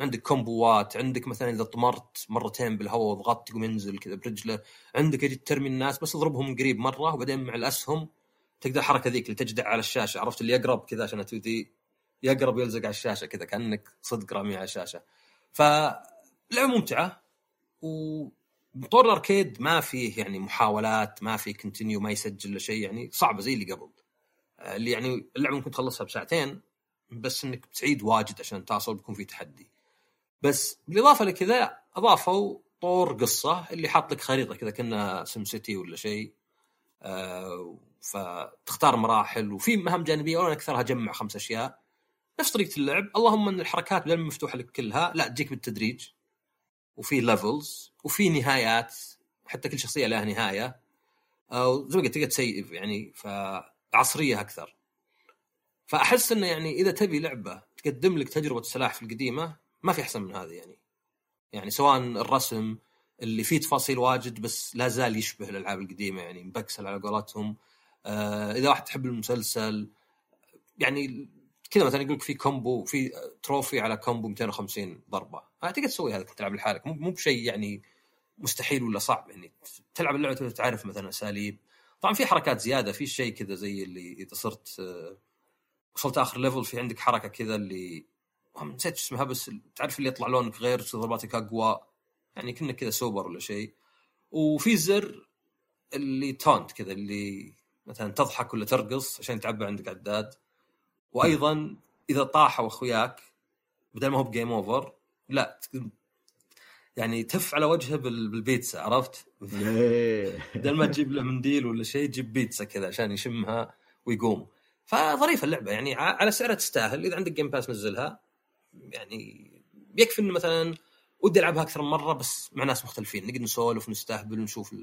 عندك كومبوات عندك مثلا إذا طمرت مرتين بالهواء وضغطت يقوم ينزل كذا برجله. عندك أجي ترمي الناس بس اضربهم قريب مرة وبعدين مع الأسهم تقدر الحركه ذيك اللي تجدع على الشاشة. عرفت اللي يقرب كذا عشان تودي يقرب يلزق على الشاشة كذا كأنك صدق رامي على الشاشة. فلعبة ممتعة وطور الأركيد ما فيه يعني محاولات ما في كونتينيو ما يسجل شيء يعني صعبة زي اللي قبل. اللي يعني اللعبة ممكن تخلصها بساعتين بس إنك تعيد واجد عشان تصل بيكون في تحدي. بس بالإضافة لكذا أضافوا طور قصة اللي حاط لك خريطة كذا كنا سم سيتي ولا شيء. آه فتختار مراحل وفي مهام جانبية ولا أكثرها جمع خمس أشياء. نفس طريقة اللعب. اللهم أن الحركات بدل مفتوحة لك كلها لا تجيك بالتدريج. وفي levels وفي نهايات. حتى كل شخصية لها نهاية. وزي ما قلت تقدر ت save يعني فعصرية أكثر. فأحس إنه يعني إذا تبي لعبة تقدم لك تجربة السلاحف القديمة ما في أحسن من هذه يعني. يعني سواء الرسم اللي فيه تفاصيل واجد بس لا زال يشبه الألعاب القديمة يعني مبكسل على قولتهم. آه إذا واحد تحب المسلسل يعني كذا مثلا يقول لك في combo في trophy على combo 250 ضربة. تقدر تسوي هذا تلعب لحالك. مو بشيء يعني مستحيل ولا صعب يعني تلعب اللعبة تعرف مثلا أساليب. طبعا في حركات زيادة في شيء كذا زي اللي إذا صرت آه، وصلت آخر level في عندك حركة كذا اللي نسيت اسمها بس تعرف اللي يطلع لونك غير ضرباتك أقوى. يعني كنا كذا سوبر ولا شيء. وفي زر ال taunt كذا اللي مثلا تضحك ولا ترقص عشان تعبى عندك عداد. وأيضا إذا طاحوا أخوياك بدل ما هو ب game over لا يعني تف على وجهه بالبيتزا عرفت؟ بدل ما تجيب له منديل ولا شيء تجيب بيتزا كذا عشان يشمها ويقوم. فظريفه اللعبة يعني على سعرها تستاهل. إذا عندك Game Pass نزلها يعني يكفي إنه مثلا ودي ألعبها أكثر من مرة بس مع ناس مختلفين. نقدر نسولف نستهبل ونشوف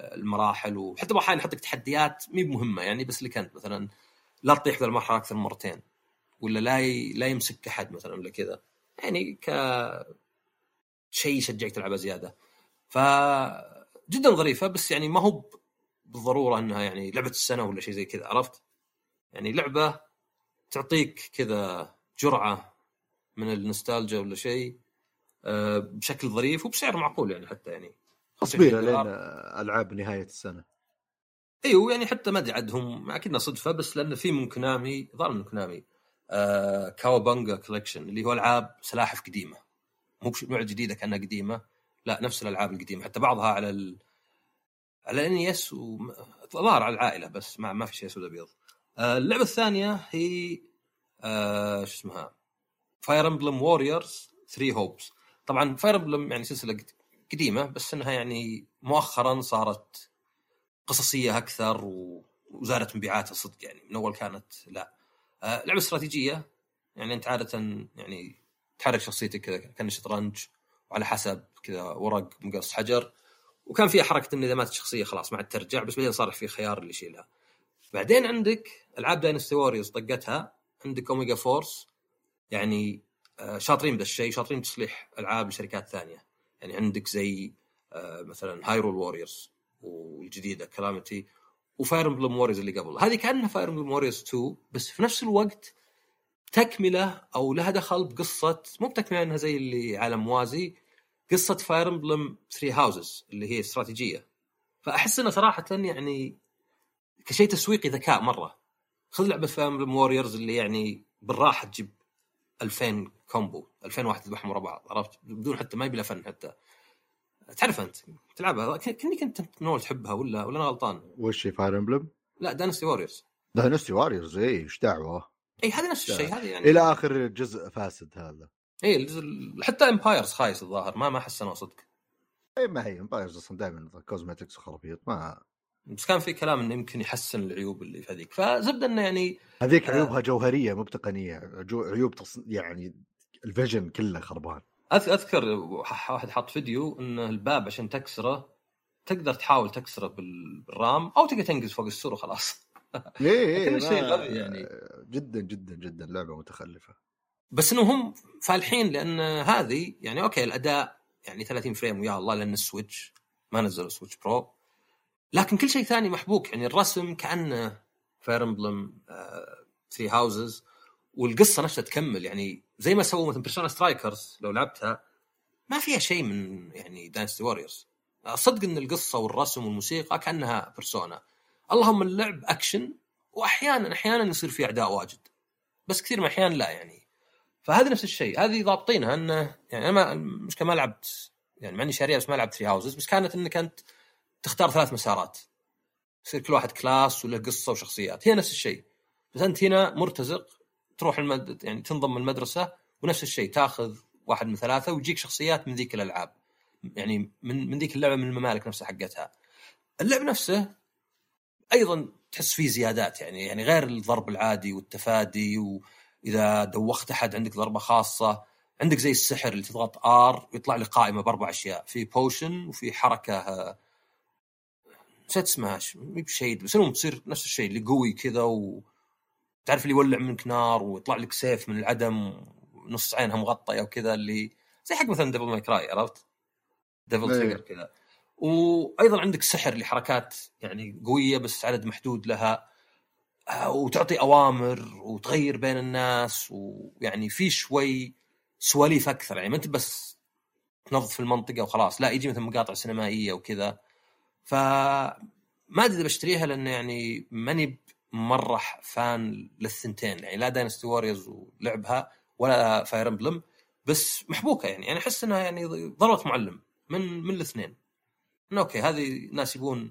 المراحل وحتى أحيانا يحط لك تحديات مي مهمه يعني بس لك أنت مثلا لا تطيح ذا المرحلة أكثر من مرتين ولا لا ي... لا يمسك أحد مثلا ولا كذا. يعني ك شيء يشجعك تلعبها زيادة. ف جدا ظريفة بس يعني ما هو بالضرورة إنها يعني لعبة السنة ولا شيء زي كذا عرفت؟ يعني لعبة تعطيك كذا جرعة من النوستالجيا ولا شيء بشكل ظريف وبسعر معقول يعني حتى يعني. تصبيره 25 لين. ألعاب نهاية السنة. إيوه يعني حتى ما أدري عاد هم أكيد صدفة بس لأن في من Konami ظهر من Konami آه Cowabunga Collection اللي هو ألعاب سلاحف قديمة. مو نوع جديده كأنها قديمة لا نفس الألعاب القديمة. حتى بعضها على ال... على NES وظهر على العائلة بس ما, ما في شيء أسود أبيض. آه اللعبة الثانية هي آه شو اسمها؟ Fire Emblem Warriors 3 Hopes طبعا Fire Emblem يعني سلسلة قد- قديمة بس إنها يعني مؤخرا صارت قصصية أكثر وزادت مبيعاتها صدق يعني. من أول كانت لا. آه لعبة استراتيجية يعني أنت عادة يعني تحرك شخصيتك كذا كان شطرنج وعلى حسب كذا ورق مقص حجر وكان فيها حركة إن إذا ماتت الشخصيه خلاص ما عاد ترجع بس بعدين صار في خيار اللي يشيلها. بعدين عندك ألعاب Dynasty Warriors حقتها عندك Omega Force يعني شاطرين بهذا الشيء شاطرين بتصليح ألعاب لشركات ثانية. يعني عندك زي آه، مثلا Hyrule Warriors والجديدة Calamity و Fire Emblem Warriors اللي قبل هذه كأنها Fire Emblem Warriors 2 بس في نفس الوقت تكملة أو لها دخل بقصة مو بتكملة انها زي اللي عالم موازي قصة Fire Emblem 3 Houses اللي هي استراتيجية. فأحس إنه صراحة يعني كشيء تسويقي ذكاء مرة. خذ لعبة Fire Emblem Warriors اللي يعني بالراحة تجيب 2000 combo 2000 واحد تذبحهم ورا بعض عرفت؟ بدون حتى ما يبي فن حتى. تعرف أنت تلعبها؟ كني كنت من اول تحبها ولا ولا أنا غلطان؟ وش Fire Emblem؟ لا Dynasty Warriors Dynasty Warriors اي إيش دعوة؟ اي هذه نفس الشيء هذه يعني إلى آخر جزء فاسد هذا. اي الجزء ال- حتى Empires خايس الظاهر ما ما حسنوا صدق اي ما هي Empires أصلا دائما cosmetics وخرابيط ما بس كان في كلام إنه يمكن يحسن العيوب اللي في هذيك. فزبده إنه يعني هذيك آه. عيوبها جوهرية مو بتقنية. عيوب تص... يعني ال vision كله خربان. أذكر واحد حط فيديو ان الباب عشان تكسره تقدر تحاول تكسره بال- بال ram أو تقدر تنقز فوق السور وخلاص. إيه كل إيه شيء غبي يعني. جدا جدا جدا. لعبة متخلفة. بس إنه هم فالحين لأن هذه يعني أوكي الأداء يعني 30 frame ويا الله لأن ال Switch ما نزلوا Switch Pro. لكن كل شيء ثاني محبوك يعني الرسم كانه Fire Emblem 3 Houses والقصة نفسها تكمل. يعني زي ما سووا مثلا Persona Strikers لو لعبتها ما فيها شيء من يعني Dynasty Warriors صدق إن القصة والرسم والموسيقى كأنها Persona اللهم اللعب اكشن واحيانا أحيانا يصير في أعداء واجد. بس كثير من الأحيان لا يعني. فهذه نفس الشيء. هذه ضابطينها انه يعني أنا ما المشكلة ما لعبت يعني مع إني شاريها بس ما لعبت Three Houses بس كانت انك انت تختار ثلاث مسارات. يصير كل واحد class وله قصة وشخصيات. هي نفس الشيء. بس أنت هنا مرتزق تروح المد... يعني تنضم المدرسة ونفس الشيء. تاخذ واحد من ثلاثة ويجيك شخصيات من ذيك الألعاب. يعني من من ذيك اللعبة من الممالك نفسها حقتها. اللعب نفسه أيضا تحس فيه زيادات يعني يعني غير الضرب العادي والتفادي وإذا دوخت أحد عندك ضربة خاصة. عندك زي السحر اللي تضغط R ويطلع لك قائمة بأربع أشياء. في potion وفي حركة آه، نسيت اسمها ش- مي بشيد بس المهم تصير نفس الشيء اللي قوي كذا وتعرف اللي يولع منك نار ويطلع لك سيف من العدم نص عينها مغطية وكذا اللي زي حق مثلا Devil May Cry عرفت؟ إيه. trigger كذا وأيضا عندك سحر لحركات يعني قوية بس عدد محدود لها آه، وتعطي أوامر وتغير بين الناس ويعني في شوي سواليف أكثر يعني ما أنت بس تنظف المنطقة وخلاص لا يجي مثلا مقاطع سينمائية وكذا ف ما أدري إذا بشتريها لأنه يعني ماني مرة fan للثنتين. يعني لا Dynasty Warriors ولعبها ولا Fire Emblem بس محبوكة يعني. يعني أحس إنها يعني ضربه معلم من من الاثنين. إنه أوكي هذه ناس يبون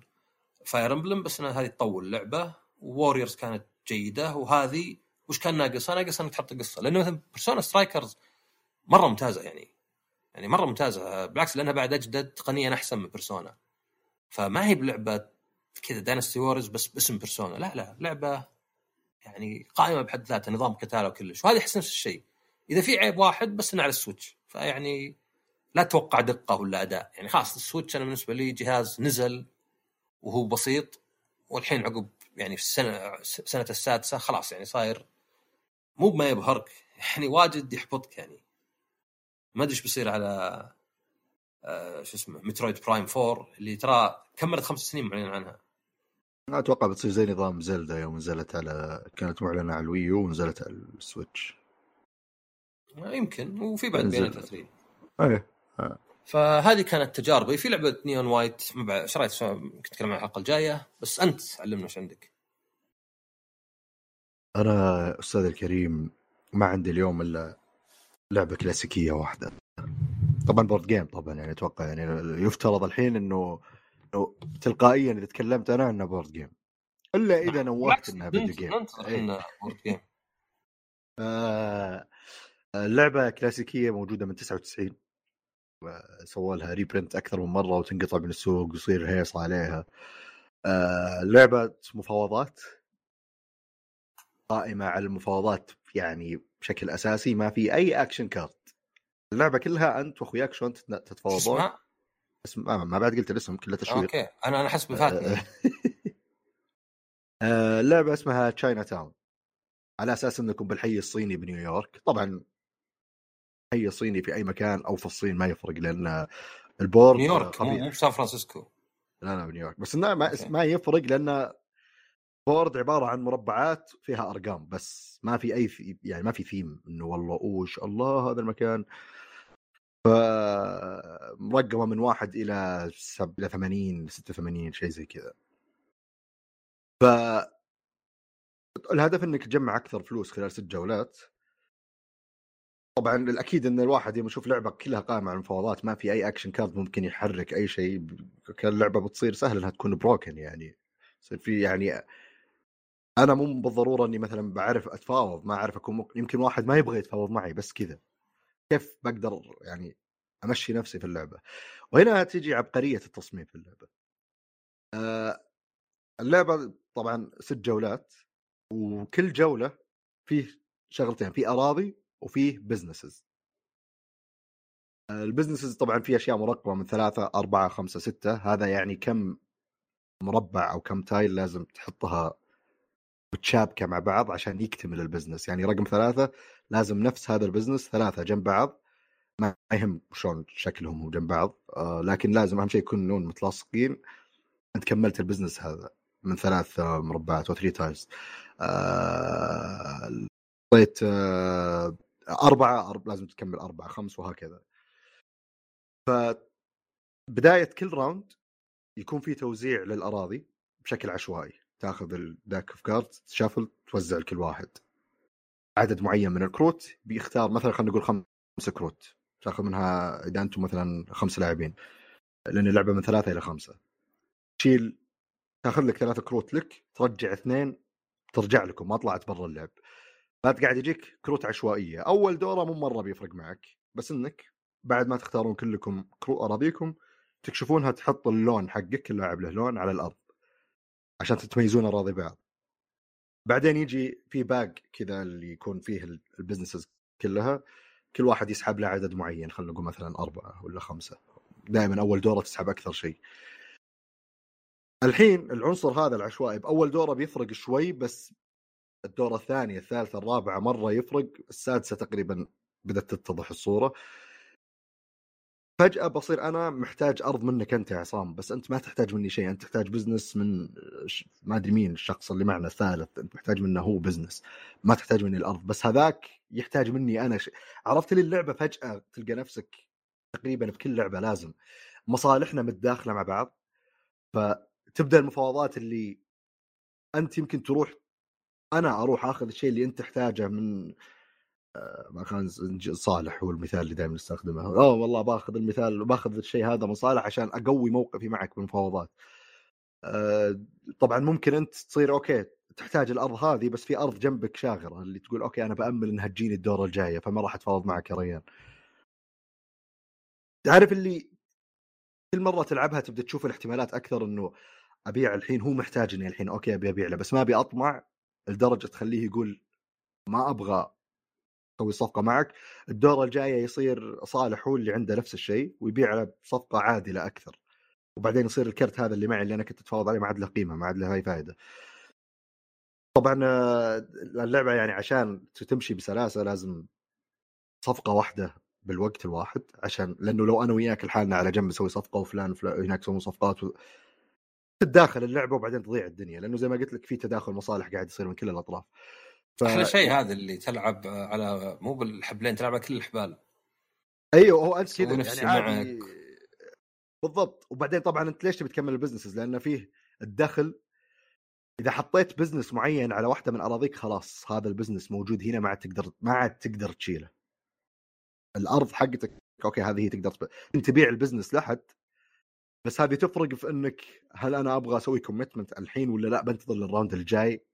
Fire Emblem بس إنها هذه تطول اللعبه Warriors كانت جيدة. وهذه وش كان ناقصها؟ ناقص إنك تحط قصة. لأنه مثلا Persona Strikers مرة ممتازة يعني. يعني مرة ممتازة. بالعكس لأنها بعد أجدد تقنيا أحسن من Persona فما هي بلعبة كذا Dynasty Warriors بس باسم Persona لا لا لعبة يعني قائمة بحد ذاتها نظام قتال وكلش. وهذه أحس نفس الشيء. إذا في عيب واحد بس إنه على ال Switch. فيعني لا تتوقع دقة ولا أداء. يعني خلاص ال Switch أنا بالنسبة لي جهاز نزل وهو بسيط والحين عقب يعني في السنة سنة السادسة خلاص يعني صاير مو بما يبهرك. يعني واجد يحبطك يعني. ما أدري إيش بيصير على شو اسمه Metroid Prime 4 اللي ترى كملت خمس سنين معلن عنها. أتوقع بتصير زي نظام Zelda يوم نزلت على كانت معلنة على ال Wii U ونزلت على ال Switch. يمكن وفي بعد. Bayonetta 3 أيه فهذه كانت تجاربي. في لعبة Neon White ما بعد إيش رأيك؟ كنت أتكلم عن الحلقة الجاية بس أنت علمنا إيش عندك. أنا أستاذ الكريم ما عندي اليوم إلا لعبة كلاسيكية واحدة. طبعا board game طبعا يعني أتوقع يعني يفترض الحين إنه تلقائيا إذا تكلمت أنا إنه board game إلا إذا نوهت بالعكس إنها video game board game آه، اللعبة كلاسيكية موجودة من 99 سووا لها reprint أكثر من مرة وتنقطع من السوق ويصير هيص عليها. آه، لعبة مفاوضات. قائمة على المفاوضات يعني بشكل أساسي ما في أي action card اللعبة كلها أنت وأخوياك شلون تتفاوضون؟ اسم ما, ما بعد قلت الاسم كله تشوير أوكي. أنا أنا حسب فاتني. آه، اللعبه اسمها Chinatown على أساس إنكم بالحي الصيني بنيويورك طبعا حي صيني في أي مكان أو في الصين ما يفرق لأن ال board نيويورك مو. مو بسان فرانسيسكو. لا لا بنيويورك بس إنه ما. ما يفرق لأن board عبارة عن مربعات فيها أرقام بس ما في أي في يعني ما في ثيم إنه والله أوش الله هذا المكان. مرقمه من واحد إلى سب إلى 80 86 شيء زي كذا. ف الهدف إنك تجمع أكثر فلوس خلال ست جولات. طبعا الأكيد إن الواحد يوم يشوف لعبة كلها قائمة على المفاوضات ما في أي action card ممكن يحرك أي شيء كان اللعبة بتصير سهل إنها تكون broken يعني. يصير في يعني أنا مو بالضرورة إني مثلا بعرف أتفاوض ما أعرف أكون ممكن يمكن واحد ما يبغى يتفاوض معي بس كذا. كيف بقدر يعني أمشي نفسي في اللعبة؟ وهنا تيجي عبقرية التصميم في اللعبة. آه اللعبة طبعا ست جولات وكل جولة فيه شغلتين في أراضي وفيه businesses ال businesses طبعا في أشياء مرقمة من ثلاثة أربعة خمسة ستة هذا يعني كم مربع أو كم tile لازم تحطها متشابكه مع بعض عشان يكتمل ال business. يعني رقم ثلاثة لازم نفس هذا ال business ثلاثة جنب بعض. ما يهم شلون شكلهم جنب بعض آه لكن لازم أهم شيء يكونون متلاصقين. أنت كملت ال business هذا من ثلاث مربعات و three tiles آه حطيت أربعة أرب... لازم تكمل أربعة خمس وهكذا. فبداية كل round يكون في توزيع للأراضي بشكل عشوائي. تاخذ ال deck of cards ت shuffle توزع لكل واحد. عدد معين من الكروت بيختار مثلا خلينا نقول خمس كروت. تاخذ منها إذا أنتم مثلا خمس لاعبين. لأن اللعبة من ثلاثة إلى خمسة. تشيل تاخذ لك ثلاثة كروت لك ترجع اثنين ترجع لكم ما طلعت برا اللعب. بعد قاعد يجيك كروت عشوائية. أول دورة مو مرة بيفرق معك بس إنك بعد ما تختارون كلكم كرو أراضيكم تكشفونها تحط اللون حقك كل لاعب له لون على الأرض. عشان تتميزون أراضي بعض. بعدين يجي في باق كذا اللي يكون فيه ال- ال businesses كلها كل واحد يسحب له عدد معين خلينا نقول مثلا أربعة ولا خمسة. دائما أول دورة تسحب أكثر شيء. الحين العنصر هذا العشوائي بأول دورة بيفرق شوي بس الدورة الثانية الثالثة الرابعة مرة يفرق السادسة تقريبا بدأت تتضح الصورة. فجأة بصير أنا محتاج أرض منك أنت يا عصام بس أنت ما تحتاج مني شيء أنت تحتاج business من ما أدري مين الشخص اللي معنا الثالث أنت محتاج منه هو بزنس ما تحتاج مني الأرض بس هذاك يحتاج مني أنا ش... عرفت لي اللعبة فجأة تلقى نفسك تقريبا بكل لعبة لازم مصالحنا متداخلة مع بعض فتبدأ المفاوضات اللي أنت يمكن تروح أنا أروح أخذ الشيء اللي أنت تحتاجه من ما كان صالح هو المثال اللي دائما نستخدمه. آه والله باخذ المثال باخذ الشيء هذا من صالح عشان أقوي موقفي معك بالمفاوضات آه، طبعا ممكن أنت تصير okay تحتاج الأرض هذه بس في أرض جنبك شاغرة اللي تقول okay أنا بأمل إنها تجيني الدوره الجاية فما راح أتفاوض معك يا ريان. تعرف اللي كل مرة تلعبها تبدأ تشوف الاحتمالات أكثر إنه أبيع الحين هو محتاجني الحين okay أبي أبيع له بس ما أبي أطمع لدرجة تخليه يقول ما أبغى أسوي صفقه معك الدوره الجاية يصير صالح هو اللي عنده نفس الشيء ويبيع له بصفقه عادلة أكثر. وبعدين يصير الكرت هذا اللي معي اللي أنا كنت أتفاوض عليه ما عاد له قيمة ما عاد له اي فائده طبعا آه، اللعبة يعني عشان تمشي بسلاسة لازم صفقة واحدة بالوقت الواحد عشان لأنه لو أنا وياك لحالنا على جنب نسوي صفقة وفلان وفلان هناك يسوون صفقات و... تتداخل اللعبة وبعدين تضيع الدنيا لأنه زي ما قلت لك في تداخل مصالح قاعد يصير من كل الأطراف. ف... أحلى شيء هذا اللي تلعب على مو بالحبلين تلعب على كل الحبال أيوه هو أنت كذا يعني عادي معك. بالضبط وبعدين طبعا أنت ليش تبي تكمل ال businesses؟ لأن فيه الدخل إذا حطيت business معين على واحدة من أراضيك خلاص هذا ال business موجود هنا ما عاد تقدر ما عاد تقدر تشيله. الأرض حقتك okay هذه هي تقدر. أنت تبيع ال business لحد بس هذه تفرق في إنك هل أنا أبغى أسوي commitment الحين ولا لا بنتظر لل round الجاي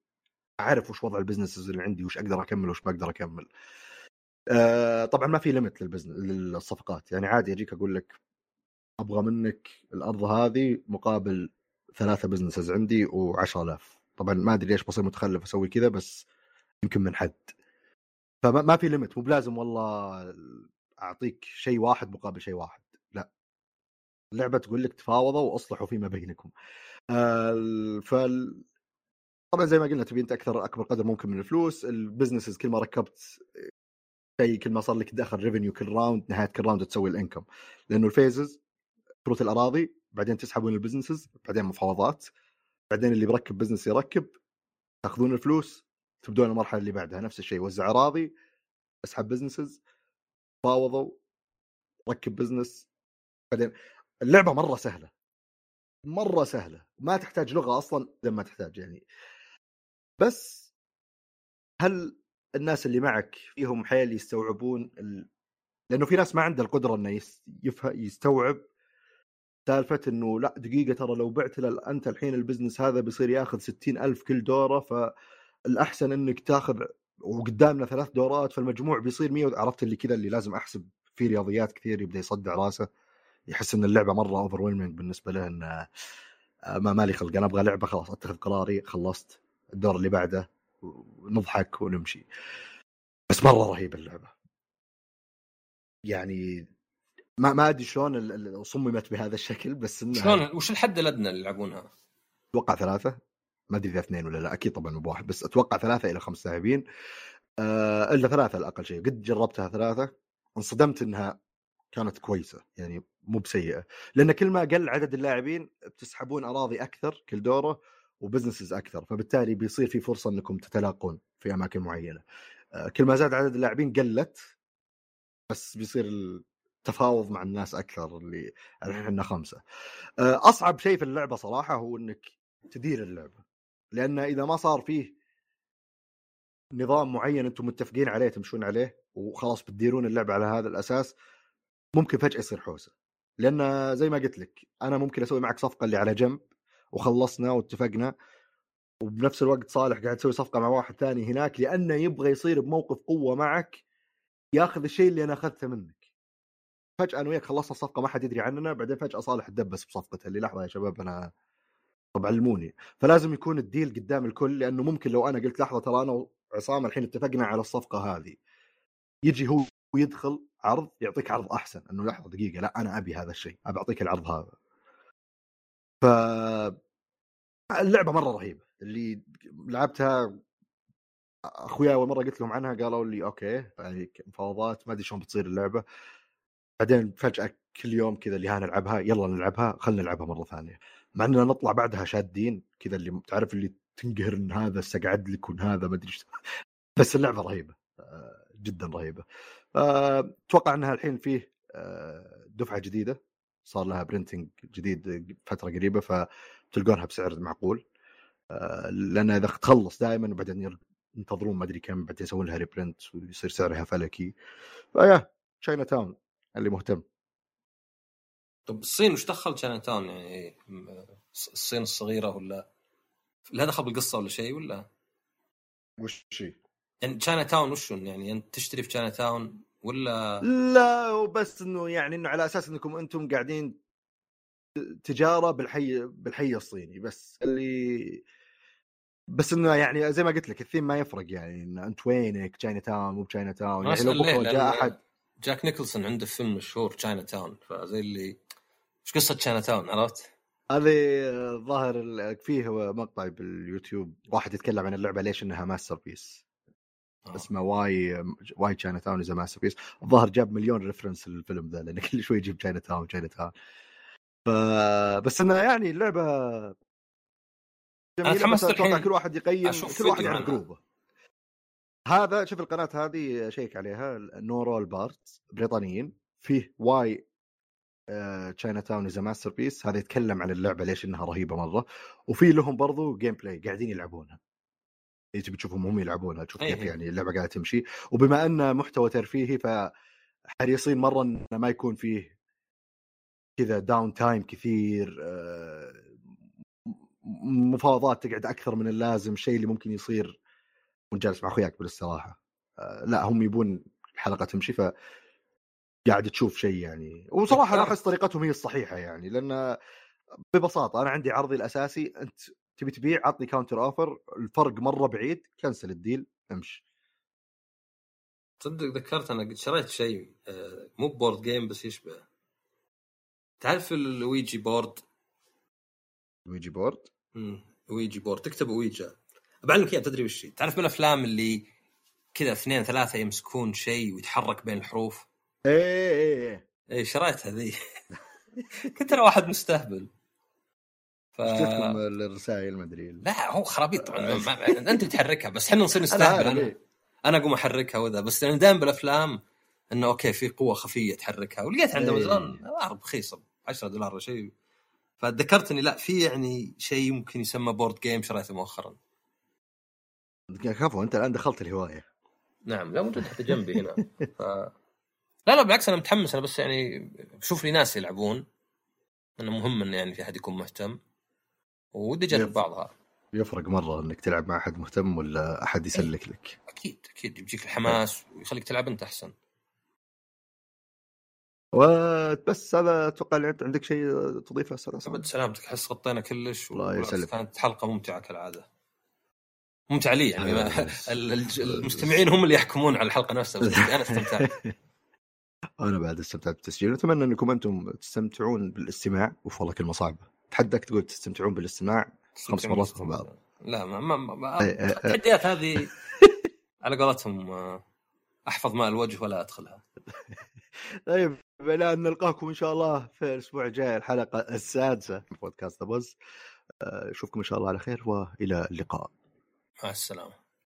اعرف وش وضع ال businesses اللي عندي وش أقدر أكمل وش ما أقدر أكمل. آه طبعا ما في limit لل business للصفقات. يعني عادي أجيك أقول لك أبغى منك الأرض هذه مقابل ثلاثة businesses عندي و10000 طبعا ما أدري ليش بصير متخلف أسوي كذا بس يمكن من حد. فما ما في limit مو بلازم والله أعطيك شيء واحد مقابل شيء واحد. لا. اللعبة تقول لك تفاوضوا وأصلحوا فيما بينكم. آه، فال طبعا زي ما قلنا تبي أنت أكثر أكبر قدر ممكن من الفلوس. ال businesses كل ما ركبت شيء كل ما صار لك دخل revenue كل round نهاية كل round تسوي ال income. لأنه ال phases كروت الأراضي بعدين تسحبون ال businesses بعدين مفاوضات بعدين اللي بركب business يركب تأخذون الفلوس تبدون المرحلة اللي بعدها. نفس الشيء وزع أراضي أسحب businesses فاوضوا ركب business. بعدين اللعبة مرة سهلة. مرة سهلة. ما تحتاج لغة أصلا زي ما تحتاج يعني بس هل الناس اللي معك فيهم حيل يستوعبون ال... لأنه في ناس ما عنده القدرة إنه يس... يفه... يستوعب سالفة إنه لأ دقيقة ترى لو بعت له أنت الحين ال business هذا بيصير ياخذ ستين ألف كل دورة فالأحسن إنك تاخذ وقدامنا ثلاث دورات فالمجموع بيصير 100 عرفت اللي كذا اللي لازم أحسب في رياضيات كثير يبدأ يصدع راسه يحس إن اللعبة مرة over بالنسبة له إنه آه، ما مالي خلق أنا أبغى لعبة خلاص أتخذ قراري خلصت. الدور اللي بعده ونضحك ونمشي. بس مرة رهيبة اللعبة. يعني ما ما أدري شلون صممت بهذا الشكل بس إنها شلون؟ وش الحد الأدنى اللي يلعبونها؟ أتوقع ثلاثة. ما أدري إذا اثنين ولا لا أكيد طبعا مو بواحد بس أتوقع ثلاثة إلى خمس لاعبين. آه إلا ثلاثة الأقل شيء. قد جربتها ثلاثة. انصدمت إنها كانت كويسة يعني مو بسيئة. لأن كل ما قل عدد اللاعبين بتسحبون أراضي أكثر كل دورة وبزنسز أكثر فبالتالي بيصير في فرصة إنكم تتلاقون في أماكن معينة. آه، كل ما زاد عدد اللاعبين قلت بس بيصير التفاوض مع الناس أكثر اللي الحين إحنا خمسة. آه، أصعب شيء في اللعبة صراحة هو إنك تدير اللعبة لأن إذا ما صار فيه نظام معين أنتم متفقين عليه تمشون عليه وخلاص بتديرون اللعبة على هذا الأساس ممكن فجأة يصير حوسة. لأن زي ما قلت لك أنا ممكن أسوي معك صفقة اللي على جنب وخلصنا واتفقنا وبنفس الوقت صالح قاعد يسوي صفقة مع واحد ثاني هناك لأنه يبغى يصير بموقف قوة معك ياخذ الشيء اللي أنا أخذته منك. فجأة أنا وياك خلصنا الصفقة ما حد يدري عننا بعدين فجأة صالح تدبس بصفقته اللي لحظة يا شباب أنا طب علموني. فلازم يكون الديل قدام الكل لأنه ممكن لو أنا قلت لحظة ترى أنا وعصام الحين اتفقنا على الصفقة هذه يجي هو ويدخل عرض يعطيك عرض أحسن. أنه لحظة دقيقة لا أنا أبي هذا الشيء أبي أعطيك العرض هذا. ف اللعبة مرة رهيبة اللي لعبتها اخوياي أول مرة قلت لهم عنها قالوا لي أوكي يعني مفاوضات ما أدري شلون بتصير اللعبة. بعدين فجأة كل يوم كذا اللي ها نلعبها يلا نلعبها خلينا نلعبها مرة ثانية. مع إننا نطلع بعدها شادين كذا اللي تعرف اللي تنقهر إن هذا استقعد لك وإن هذا ما أدري بس اللعبة رهيبة آه، جدا رهيبة. آه، أتوقع إنها الحين فيه آه، دفعة جديدة. صار لها printing جديد فترة قريبة فتلقونها بسعر معقول. آه، لأن إذا تخلص دائما وبعدين ينتظرون ما أدري كم بعدين يسوون لها reprint ويصير سعرها فلكي. فيا تشاينا تاون اللي مهتم. طب الصين وش دخل تشاينا تاون يعني الصين الصغيرة ولا لها دخل بالقصة ولا شيء ولا؟ وش شيء؟ يعني تشاينا تاون وش يعني أنت تشتري في تشاينا تاون ولا لا وبس إنه يعني إنه على أساس إنكم أنتم قاعدين تجارة بالحي بالحي الصيني بس اللي بس إنه يعني زي ما قلت لك الثيم ما يفرق يعني إن أنت وينك تشاينا تاون مو بتشاينا تاون يعني لو؟ بكرة جاء أحد جاك نيكلسون عنده فيلم مشهور تشاينا تاون فزي اللي إيش قصة تشاينا تاون عرفت؟ هذه الظاهر ال- فيه مقطع باليوتيوب واحد يتكلم عن اللعبة ليش إنها masterpiece. اسمه why why Chinatown is masterpiece الظاهر جاب مليون reference للفيلم ذا لأنه كل شوي يجيب تشاينا تاون تشاينا تاون ف بس إنه يعني اللعبة جميلة، تحمست الحين كل واحد يقيم كل واحد على عنها. جروبه هذا شوف القناة هذه check عليها No Rolls Barred بريطانيين. فيه why Chinatown is masterpiece هذا يتكلم عن اللعبة ليش إنها رهيبة مرة. وفي لهم برضو gameplay قاعدين يلعبونها. إيه، تبي تشوفهم هم يلعبونها تشوف إيه كيف إيه. يعني اللعبة قاعدة تمشي. وبما انه محتوى ترفيهي فحريصين مرة إنه ما يكون فيه كذا downtime كثير آه، مفاوضات تقعد أكثر من اللازم شيء اللي ممكن يصير. وانت جالس مع أخوياك بالاستراحة. آه، لا هم يبون الحلقة تمشي ف قاعد تشوف شيء يعني. وصراحة أنا أحس طريقتهم هي الصحيحة يعني لأن ببساطة أنا عندي عرضي الأساسي أنت تبي تبيع عطني counter offer الفرق مرة بعيد cancel ال deal امشي. تصدق ذكرت أنا قد شريت شيء آه، مو board game بس يشبه. تعرف الويجي board؟ ويجي board؟ مم. ويجي board. تكتب ويجا. بعلمك إياه تدري وش. تعرف من الافلام اللي كذا اثنين ثلاثة يمسكون شيء ويتحرك بين الحروف؟ إيه إيه إيه. اي شريتها ذي. كنت أنا واحد مستهبل. ف... جتكم الرسائل ما أدري لا هو خرابيط طبعا. ما... أنت تحركها بس إحنا نصير أنا نستهبل أنا, إيه. أنا أقوم أحركها وذا. بس يعني دائما بالأفلام إنه أوكي في قوة خفية تحركها. ولقيت عند إيه. امازون عرض رخيصة 10 دولار ولا شيء. فتذكرت اني لا في يعني شيء ممكن يسمى بورد جيم شريته مؤخرا؟ كفو أنت الآن دخلت الهواية. نعم لا موجود حتى جنبي هنا. ف... لا لا بالعكس أنا متحمس. أنا بس يعني بشوف لي ناس يلعبون. انه مهم إنه يعني في أحد يكون مهتم. ودي أجرب. بعضها يفرق مرة إنك تلعب مع أحد مهتم ولا أحد يسلك لك أكيد أكيد يجيك الحماس ويخليك تلعب أنت أحسن وبس هذا أتوقع اللي أنت عندك شيء تضيفه أستاذ؟ أبد سلامتك أحس غطينا كلش الله يسلمك. كانت حلقة ممتعة كالعادة ممتعة لي يعني آه. ال- ال- المستمعين هم اللي يحكمون على الحلقة نفسها أنا استمتعت أنا بعد استمتعت بالتسجيل اتمنى أنكم أنتم تستمتعون بالاستماع اوف والله كلمة صعبة اتحداك تقول تستمتعون بالاستماع؟ خمس مرات ورا بعض. لا ما ما, ما. التحديات هذه على قولتهم آه، أحفظ ماء الوجه ولا أدخلها. طيب إلى أن نلقاكم إن شاء الله في الأسبوع الجاي الحلقة السادسة من بودكاست بوز أشوفكم إن شاء الله على خير وإلى اللقاء. مع السلامة.